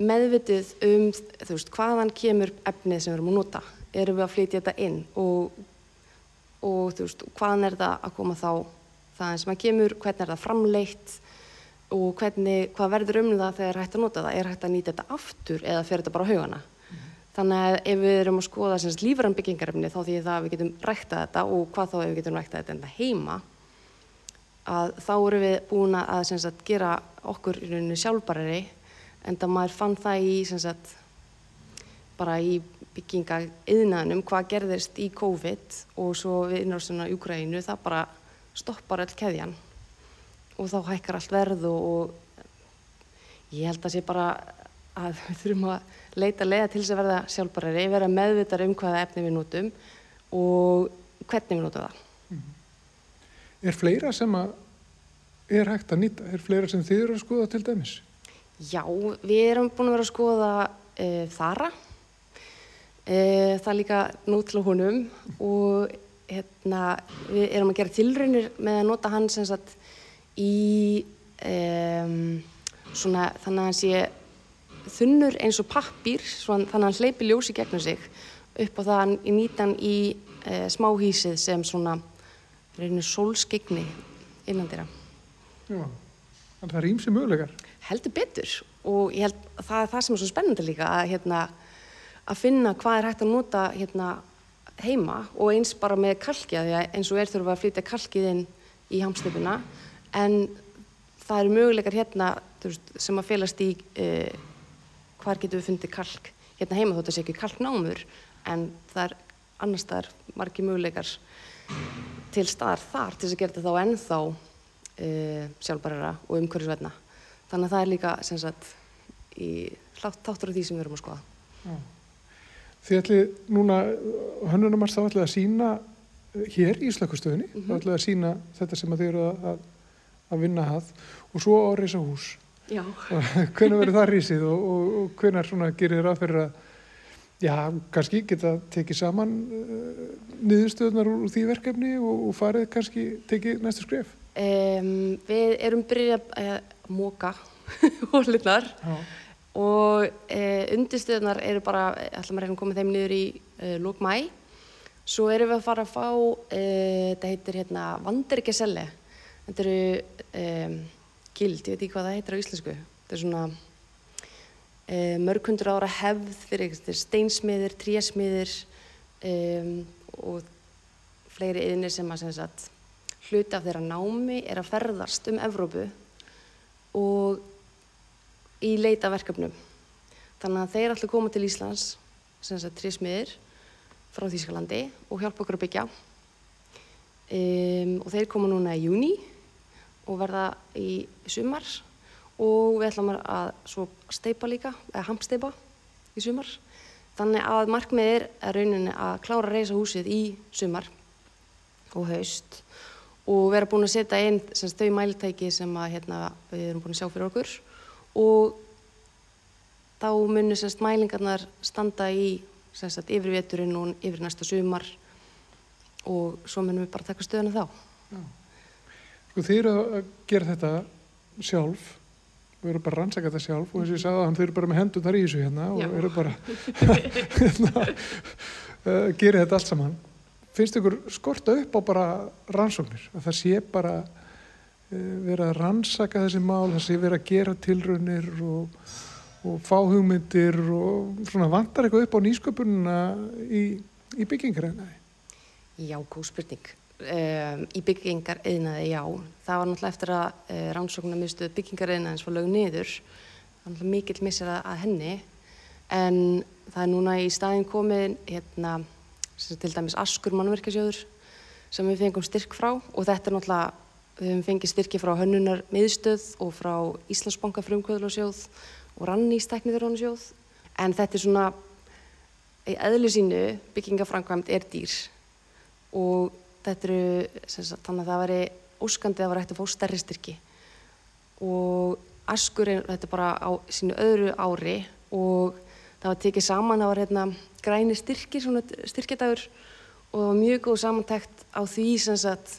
meðvitið um veist, hvaðan kemur efnið sem við erum að nota? Erum við að flytja þetta inn? Og, og veist, hvaðan er það að koma þá? Það sem að kemur, hvernig er það framleitt? Og hvernig, hvað verður um það þegar hægt að nota það, er hægt að nýta þetta aftur eða fer þetta bara á haugana? Þannig að ef við erum að skoða lífram byggingarefni þá því það að við getum rækta þetta og hvað þá ef við getum rækta þetta enda heima að þá eru við búin að sagt, gera okkur í rauninu sjálfbarari en það maður fann það í sagt, bara í bygginga yðnaðnum hvað gerðist í COVID og svo við innráðsuna í Ukraínu það bara stoppar öll keðjan og þá hækkar allt verð og, og ég held að sé bara að við þurfum að leita leiða til þess að verða sjálfbarari, vera meðvitar um hvaða efni við notum og hvernig við notum það. Mm -hmm. Er fleira sem að er hægt að nýta? Er fleira sem þið eru að skoða til dæmis? Já, við erum búin að vera að skoða e, þara, e, það er líka nútla húnum og hérna, við erum að gera tilraunir með að nota hann sem sagt í e, svona þannig að hann sé þunnur eins og pappir þannig að hann hleypi ljósi gegnum sig upp á það að hann nýta hann í e, smáhísið sem svona reynir sólskegni innan þeirra Já, þannig að það er ímsi mögulegar heldur betur. Og ég held að það er það sem er svo spennandi líka að, hérna, að finna hvað er hægt að nota hérna, heima og eins bara með kalkja því að eins og er þurfa að flytja kalkið inn í hamstöpuna en það eru möguleikar hérna veist, sem að félast í e, hvar getum við fundið kalk? Hérna heima þótt að það sé ekki kalknámur en það er annar staðar margi möguleikar til staðar þar til þess að gera þetta þá ennþá uh, sjálfbærara og umhverfisvætna. Þannig að það er líka sem sagt í þáttur af því sem við erum að skoða. Já. Þið ætlið núna, hönnunumars þá ætlið að sína hér í Íslakustöðinni, mm -hmm. þá ætlið að sína þetta sem að þið eru að, að vinna að og svo á Reisa hús. Hvernig verður það rísið og, og, og hvernig gerir þér aðferður að Já, kannski geta tekið saman uh, niðurstöðunar úr því verkefni og, og farið kannski tekið næstu skref? Um, við erum byrjað að móka hólunar og uh, undirstöðunar eru bara, ætlum að reyna að koma þeim niður í uh, lók mæ. Svo erum við að fara að fá, þetta heitir hérna vandirgeselli. Þetta eru um, gild, ég veit ekki hvað það heitir á íslensku. Þetta er svona e, mörg hundur ára hefð fyrir steinsmiðir, trésmiðir um, og fleiri yðinir sem að sagt, hluti af þeirra námi er að ferðast um Evrópu og í leita verkefnum. Þannig að þeir ætla að koma til Íslands, sem sagt trésmiðir frá Þýskalandi og hjálpa okkur að byggja. Um, og þeir koma núna í júni og verða í sumar og við ætlum að steipa líka, eða hampsteipa í sumar. Þannig að markmið er að rauninni að klára að reysa húsið í sumar og haust og vera búin að setja inn semst, þau mæltæki sem að, hérna, við erum búin að sjá fyrir okkur og þá munir semst, mælingarnar standa í semst, yfir veturinn og yfir næsta sumar og svo munum við bara taka stöðuna þá. Já. Sko þið eru að gera þetta sjálf við erum bara að rannsaka þetta sjálf og eins og ég sagði að þau eru bara með hendur þar í þessu hérna og Já. eru bara hérna, uh, gera þetta allt saman finnst ykkur skorta upp á bara rannsóknir að það sé bara uh, vera að rannsaka þessi mál það sé vera að gera tilraunir og, og fá hugmyndir og svona vantar eitthvað upp á nýsköpununa í, í byggingaræðinaði Já, góð spurning Um, í byggingar eðnaði, já. Það var náttúrulega eftir að uh, eh, rannsóknar miðstöð byggingar eðnaðins var lög niður. Það var náttúrulega mikill missir að, að henni. En það er núna í staðin komið hérna, til dæmis Askur mannverkasjóður sem við fengum styrk frá. Og þetta er náttúrulega, við hefum fengið styrki frá hönnunar miðstöð og frá Íslandsbanka frumkvöðlarsjóð og Rannís tekniðurónusjóð. En þetta er svona, í eðlu sínu byggingafrankvæmt er dýr. Og þetta eru, sagt, þannig að það væri óskandið að vera hægt að fá stærri styrki. Og Askur er þetta bara á sínu öðru ári og það var tekið saman, það var hérna græni styrki, svona styrkjadagur og mjög góð samantækt á því sem sagt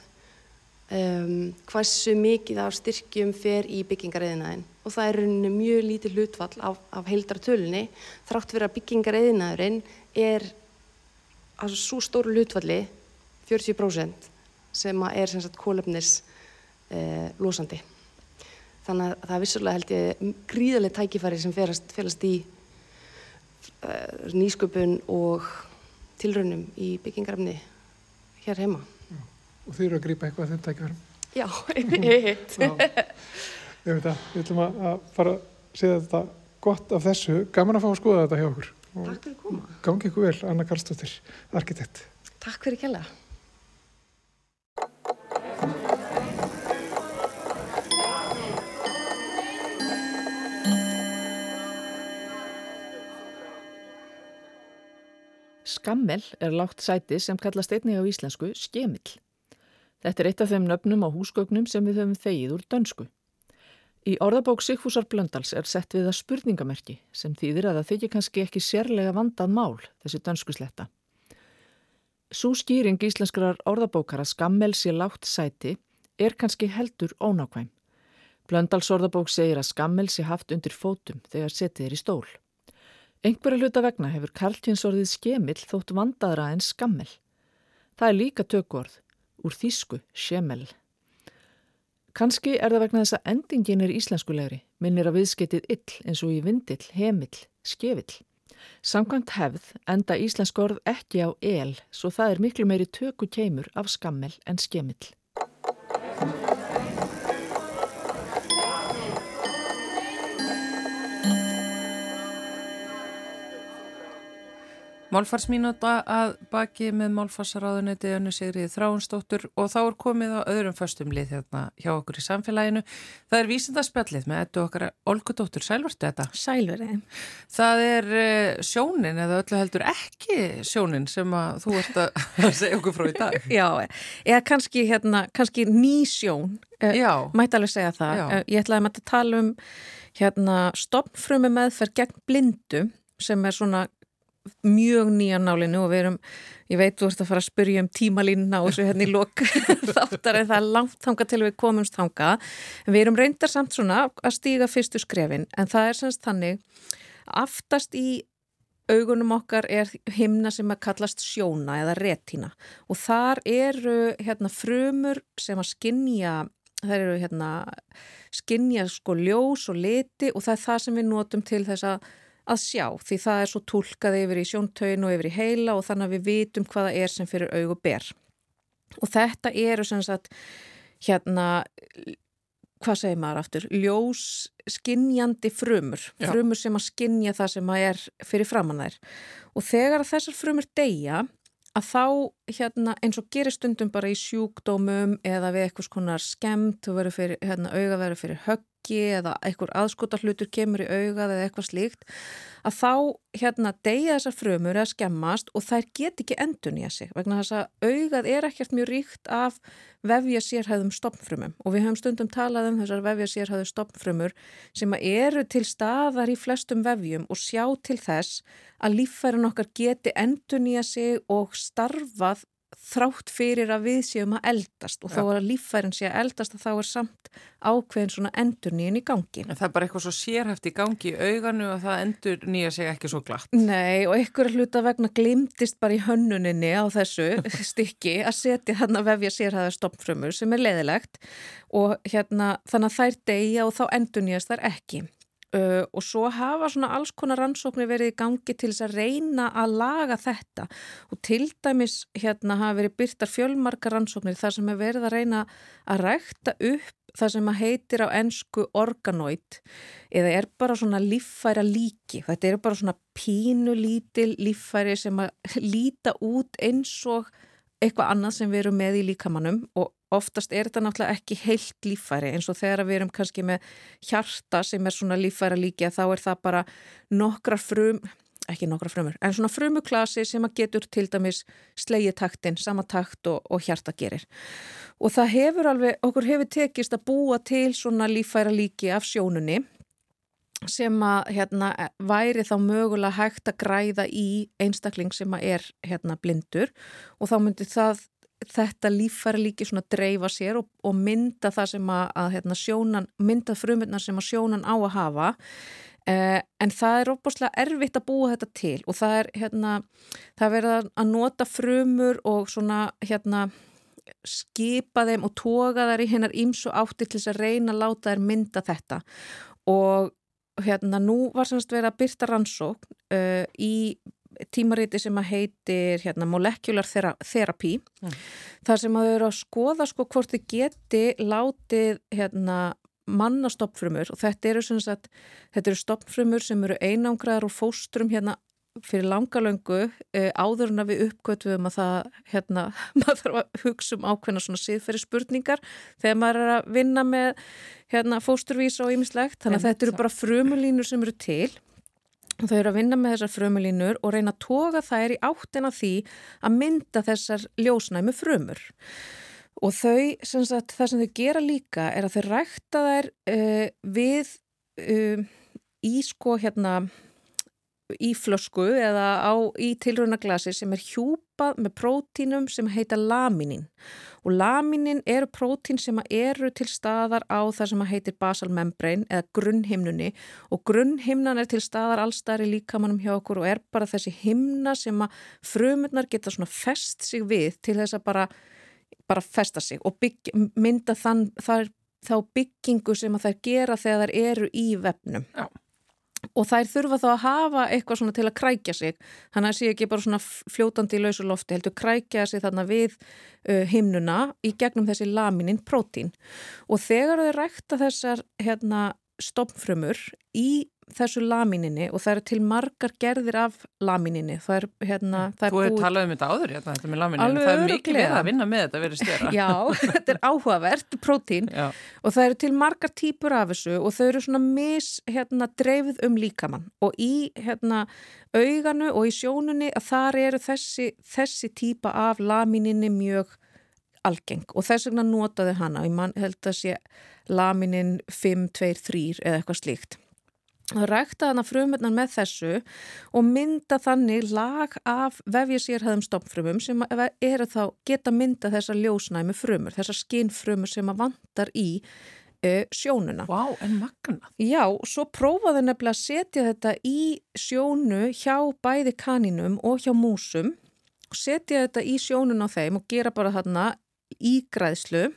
um, hversu mikið af styrkjum fer í byggingareðinaðin og það er rauninni mjög lítið hlutfall af, af heildratölunni þrátt fyrir að byggingareðinaðurinn er að svo stóru hlutfalli 40% sem er sem sagt kólefnis eh, losandi. Þannig að það er vissulega held ég gríðarlega tækifæri sem ferast, felast í nýsköpun og tilraunum í byggingarefni hér heima. Já. Og þið eru að grípa eitthvað þeim tækifærum? Já, einmitt. Ég veit að við ætlum að fara að segja þetta gott af þessu. Gaman að fá að skoða þetta hjá okkur. Takk fyrir að koma. Gangi ykkur vel, Anna Karlsdóttir, arkitekt. Takk fyrir kella. Skammel er lágt sæti sem kallast einnig á íslensku skemill. Þetta er eitt af þeim nöfnum á húsgögnum sem við höfum þegið úr dönsku. Í orðabók Sigfúsar Blöndals er sett við að spurningamerki sem þýðir að það þykir kannski ekki sérlega vandað mál þessi dönsku sletta. Sú skýring íslenskrar orðabókar að skammel sé lágt sæti er kannski heldur ónákvæm. Blöndals orðabók segir að skammel sé haft undir fótum þegar setið er í stól. Engverja hluta vegna hefur karltjinsorðið skemill þótt vandaðra en skammel. Það er líka tökvorð, úr þýsku, skemel. Kanski er það vegna þess að endingin er íslenskulegri, minnir að viðsketið ill eins og í vindill, hemill, skevill. Samkvæmt hefð enda íslensk orð ekki á el, svo það er miklu meiri töku keimur af skammel en skemill. Málfarsmínúta að baki með málfarsaráðuneti önnu Sigrið Þráinsdóttur og þá er komið á öðrum föstum lið hérna hjá okkur í samfélaginu. Það er vísindarspjallið með ettu okkar Olgudóttur. Sælvertu þetta? Sælverið. Það er eh, sjónin eða öllu heldur ekki sjónin sem að þú ert að segja okkur frá í dag. Já, eða kannski, hérna, kannski ný sjón. Eh, Já. Mætti alveg segja það. Já. Eh, ég ætlaði að tala um hérna, stopnfrumi meðferð gegn blindu sem er svona mjög nýjan nálinu og við erum, ég veit þú ert að fara að spyrja um tímalínuna og þessu hérna í lok þáttar en það er langt þanga til við komumst þanga en við erum reyndar samt svona að stíga fyrstu skrefin en það er semst þannig aftast í augunum okkar er himna sem að kallast sjóna eða retína og þar eru hérna frumur sem að skinja það eru hérna skinja sko ljós og liti og það er það sem við notum til þess að að sjá því það er svo tólkað yfir í sjóntögin og yfir í heila og þannig að við vitum hvaða er sem fyrir augu ber. Og þetta eru sem sagt hérna, hvað segir maður aftur, ljós skinnjandi frumur, Já. frumur sem að skinnja það sem að er fyrir framann þær. Og þegar þessar frumur deyja að þá hérna, eins og gerir stundum bara í sjúkdómum eða við eitthvað skonar skemmt, fyrir, hérna, auga verður fyrir högg ekki eða einhver aðskotarhlutur kemur í augað eða eitthvað slíkt að þá hérna deyja þessar frumur eða skemmast og þær get ekki endun í þessi vegna þess að augað er ekkert mjög ríkt af vefja sérhæðum stopnfrumum og við höfum stundum talað um þessar vefja sérhæðu stopnfrumur sem eru til staðar í flestum vefjum og sjá til þess að líffærin okkar geti endun í þessi og starfað þrátt fyrir að við séum að eldast og þá er að líffærin sé að eldast og þá er samt ákveðin svona endur nýjan í gangi. En það er bara eitthvað svo sérhæft í gangi í auganu og það endur nýja sig ekki svo glatt. Nei og ykkur hluta vegna glimtist bara í hönnuninni á þessu stykki að setja þarna vefja sérhæða stoppfrömmur sem er leðilegt og hérna þannig að þær deyja og þá endur nýjast þær ekki. Uh, og svo hafa svona alls konar rannsóknir verið í gangi til þess að reyna að laga þetta. Og til dæmis hérna hafa verið byrtar fjölmarkar rannsóknir þar sem er verið að reyna að rækta upp það sem heitir á ennsku organoid eða er bara svona líffæra líki, þetta er bara svona pínu lítil líffæri sem að líta út eins og eitthvað annað sem við erum með í líkamannum og oftast er þetta náttúrulega ekki heilt líffæri eins og þegar við erum kannski með hjarta sem er svona líffæra líki þá er það bara nokkra frum ekki nokkra frumur, en svona frumuklasi sem að getur til dæmis slegið taktin, sama takt og, og hjarta gerir. Og það hefur alveg, okkur hefur tekist að búa til svona líffæra líki af sjónunni sem að hérna væri þá mögulega hægt að græða í einstakling sem að er hérna blindur. Og þá myndi það þetta líffæri líki svona dreifa sér og, og mynda það sem að, að hérna, sjónan, mynda frumurnar sem að sjónan á að hafa. Eh, en það er óbúslega erfitt að búa þetta til og það er hérna, það verða að nota frumur og svona hérna skipa þeim og toga þær í hennar ímsu átti til þess að reyna að láta þær mynda þetta. Og hérna nú var semst verið að byrta rannsók uh, í tímariti sem að heitir hérna, molecular therapy mm. þar sem að þau eru að skoða sko hvort þið geti látið hérna, mannastoppfrumur og þetta eru, sagt, þetta eru stoppfrumur sem eru einangraðar og fóstrum hérna fyrir langalöngu eh, áður en að við uppgötum að það hérna, maður þarf að hugsa um ákveðna svona síðferði spurningar þegar maður er að vinna með hérna, fósturvísa og ýmislegt. Þannig að þetta eru bara frumulínur sem eru til Þau eru að vinna með þessar frumulínur og reyna að toga þær í áttina því að mynda þessar ljósnæmi frumur. Og þau, sem sagt, það sem þau gera líka er að þau rækta þær uh, við uh, í sko hérna í flösku eða á, í tilraunaglasi sem er hjúpað með prótínum sem heita laminin og laminin eru prótín sem eru til staðar á það sem heitir basal membrane eða grunnhimnunni og grunnhimnan er til staðar allstæðar í líkamannum hjá okkur og er bara þessi himna sem að frumurnar geta svona fest sig við til þess að bara, bara festa sig og bygg, mynda þann, þar, þá byggingu sem að þær gera þegar þær eru í vefnum. Já og þær þurfa þá að hafa eitthvað svona til að krækja sig. Þannig að það sé ekki bara svona fljótandi í lausu lofti heldur krækja sig þarna við uh, himnuna í gegnum þessi laminin prótín. Og þegar þau rækta þessar hérna, stopfrömmur í þessu lamininni og það eru til margar gerðir af lamininni. Það er, hérna, það er Þú hefur búið- talað um þetta áður hérna, þetta með Alveg það er mikið verið að vinna með þetta verið stjara. Já, þetta er áhugavert, prótín Já. og það eru til margar típur af þessu og þau eru svona mis hérna, dreifð um líkamann og í hérna, auganu og í sjónunni að þar eru þessi, þessi típa af lamininni mjög algeng og þess vegna notaði hana og ég held að sé laminin 5, 2, 3 eða eitthvað slíkt. Rækta hana frumurnar með þessu og mynda þannig lag af vefjasérhæðum stopfrumum sem eru þá geta mynda þessar ljósnæmi frumur, þessar skinnfrumur sem að vantar í uh, sjónuna. Vá, en magna. Já, svo prófaði nefnilega að setja þetta í sjónu hjá bæði kaninum og hjá músum og setja þetta í sjónun á þeim og gera bara þarna ígræðslu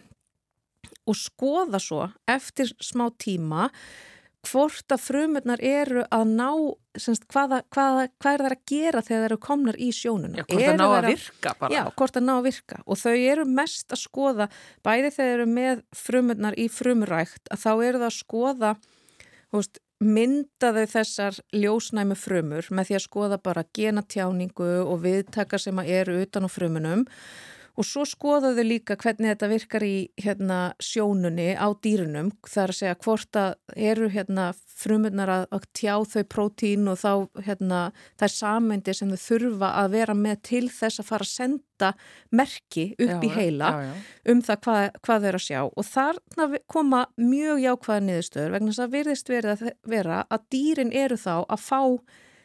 og skoða svo eftir smá tíma hvort að frumurnar eru að ná, semst, hvaða, hvaða, hvað er það að gera þegar það eru komnar í sjónuna. Já, hvort Eru ná að þær virka bara. Já, hvort það ná að virka og þau eru mest að skoða, bæði þegar þeir eru með frumurnar í frumurækt að þá eru það að skoða veist, mynda þau þessar ljósnæmi frumur með því að skoða bara genatjáningu og viðtaka sem að eru utan á frumunum og svo skoðaðu líka hvernig þetta virkar í hérna, sjónunni á dýrunum þar að segja hvort að eru hérna, frumurnar að, að tjá þau prótín og þá hérna, það er sammendi sem þau þurfa að vera með til þess að fara að senda merki upp Já, í heila já, já. um það hvað, hvað þau eru að sjá og þarna koma mjög jákvæða niðurstöður vegna þess að virðist verið að vera að dýrin eru þá að fá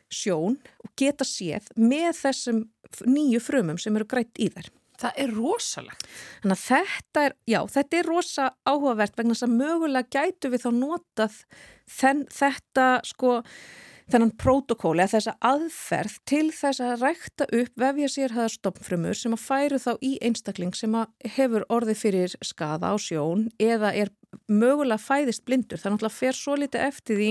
sjón og geta séð með þessum nýju frumum sem eru grætt í þær. Það er rosalegt. Þannig að þetta er, já, þetta er rosa áhugavert vegna þess að mögulega gætu við þá notað þenn, þetta sko þennan prótokóli eða þessa aðferð til þess að rækta upp vefja sér haða stopnfrumur sem að færu þá í einstakling sem að hefur orðið fyrir skada á sjón eða er mögulega fæðist blindur. Það náttúrulega fer svo litið eftir því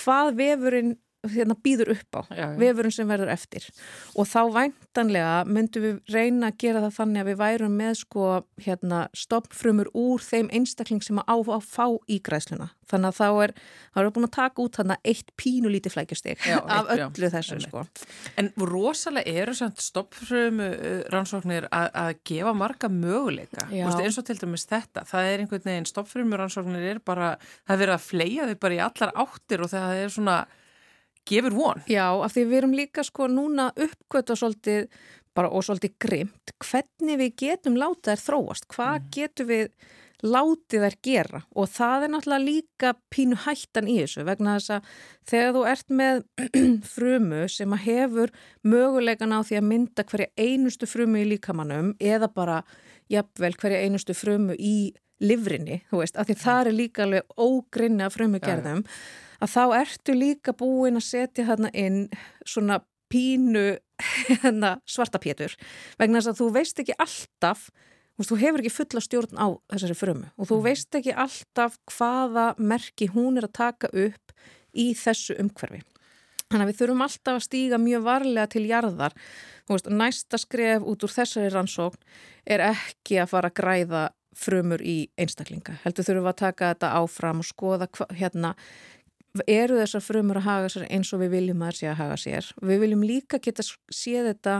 hvað vefurinn hérna býður upp á, Já, já. vefurinn sem verður eftir og þá væntanlega myndum við reyna að gera það þannig að við værum með sko hérna stopnfrumur úr þeim einstakling sem að á að fá í græsluna þannig að þá er, þá erum við búin að taka út þarna eitt pínu lítið flækjastig Já, af eitt, já, öllu þessu sko En rosalega eru samt stoppfrumu uh, rannsóknir að, að gefa marga möguleika. Veist, eins og til dæmis þetta. Það er einhvern veginn, stoppfrumu rannsóknir er bara, það er verið að fleia þau bara í allar áttir og það er svona, gefur von. Já, af því við erum líka sko núna uppkvöta svolítið bara og svolítið grimt hvernig við getum látið þær þróast, hvað Mm. getum við látið þær gera og það er náttúrulega líka pínu hættan í þessu vegna þess að þegar þú ert með frumu sem að hefur möguleikan á því að mynda hverja einustu frumu í líkamannum eða bara jafnvel hverja einustu frumu í livrinni, þú veist, af því það er líka alveg ógrinni af frumu gerðum að þá ertu líka búin að setja þarna inn svona pínu hérna, svartapétur vegna þess að þú veist ekki alltaf þú hefur ekki fulla stjórn á þessari frumu og þú veist ekki alltaf hvaða merki hún er að taka upp í þessu umhverfi. Þannig að við þurfum alltaf að stíga mjög varlega til jarðar. Veist, næsta skref út úr þessari rannsókn er ekki að fara að græða frumur í einstaklinga. Heldur þurfum að taka þetta áfram og skoða hva, hérna, eru þessar frumur að haga sér eins og við viljum að þær sé að haga sér. Við viljum líka geta séð þetta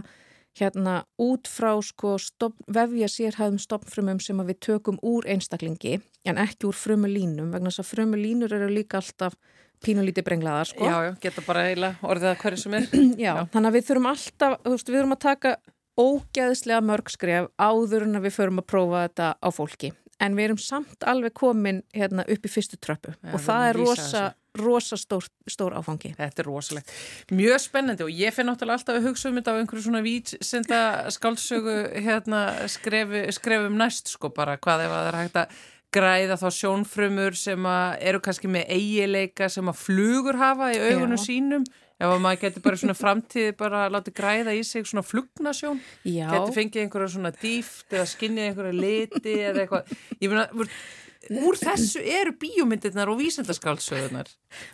hérna út frá sko stofn, vefja sérhæðum stopnfrumum sem við tökum úr einstaklingi en ekki úr frumulínum vegna þess að frumulínur eru líka alltaf pínulítið brenglaðar sko. Já, já, geta bara eiginlega orðið að hverju sem er. Já, þannig að við þurfum alltaf, þú veist, við þurfum að taka ógeðslega mörg skref áður en að við förum að prófa þetta á fólki. En við erum samt alveg komin hérna upp í fyrstu tröppu Já, og það er rosa, rosa stór, stór áfangi. Þetta er rosalegt. Mjög spennandi og ég finn náttúrulega alltaf að hugsa um þetta á einhverju svona vítsenda skáldsögu hérna skrefum næst sko bara hvað ef að það er hægt að græða þá sjónfrumur sem eru kannski með eigileika sem að flugur hafa í augunum Já. sínum að maður getur bara svona framtíði bara láta græða í sig svona flugnasjón Já. getur fengið einhverja svona dýft eða skinnið einhverja liti eða eitthvað ég veist, úr þessu eru bíómyndirnar og vísendaskálsöðunar.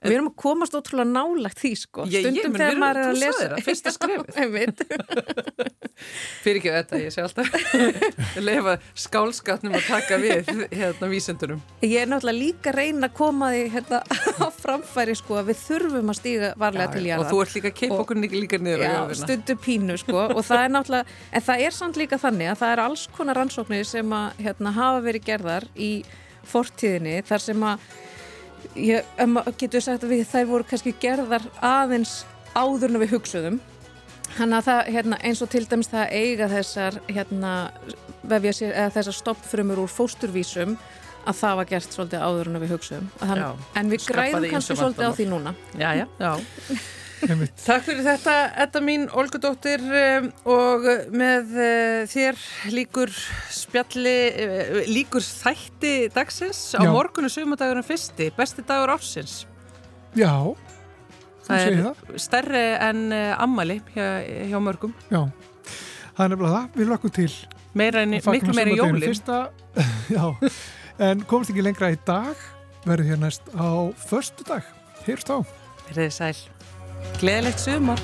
Við erum að komast ótrúlega nálagt því sko. Ég, ég, Stundum menn, þegar maður er að lesa. það, fyrsta. Einmitt. Fyrir ekki þetta, ég sé alltaf lefa skálskatnum að taka við hérna vísendunum. Ég er náttúrulega líka að reyna að koma því hérna á framfæri sko að við þurfum að stíga varlega til Og jarðar. þú ert líka að keipa Og- okkur líka, niður Já, stundu pínu sko og það er náttúrulega, en það er samt líka þannig að það er alls konar rannsóknir sem að hérna, hafa verið gerðar í fortíðinni þar sem að ég um, getur sagt að við, þær voru kannski gerðar aðeins áður en við hugsuðum Þannig að það, hérna, eins og til dæmis það eiga þessar, hérna, vefja sér, eða þessar stoppfrumur úr fósturvísum að það var gert svolítið áður en við hugsuðum. Þann, Já, en við græðum kannski svolítið á því núna. Já, já, já. Takk fyrir þetta, Edda mín, Olgudóttir um, og með uh, þér líkur spjalli, uh, líkur þætti dagsins á Já. morgunu sumadagurum fyrsti, besti dagur ársins. Já, Það er það. stærri en uh, ammali hjá, hjá mörgum. Já, það er nefnilega það. Við lökum til. Meira en, miklu meira sumardeginum jólin. Fyrsta, já, en komst ekki lengra í dag. Verður hér næst á förstu dag. Heyrst á. Verðið sæl. Gleðilegt sumar!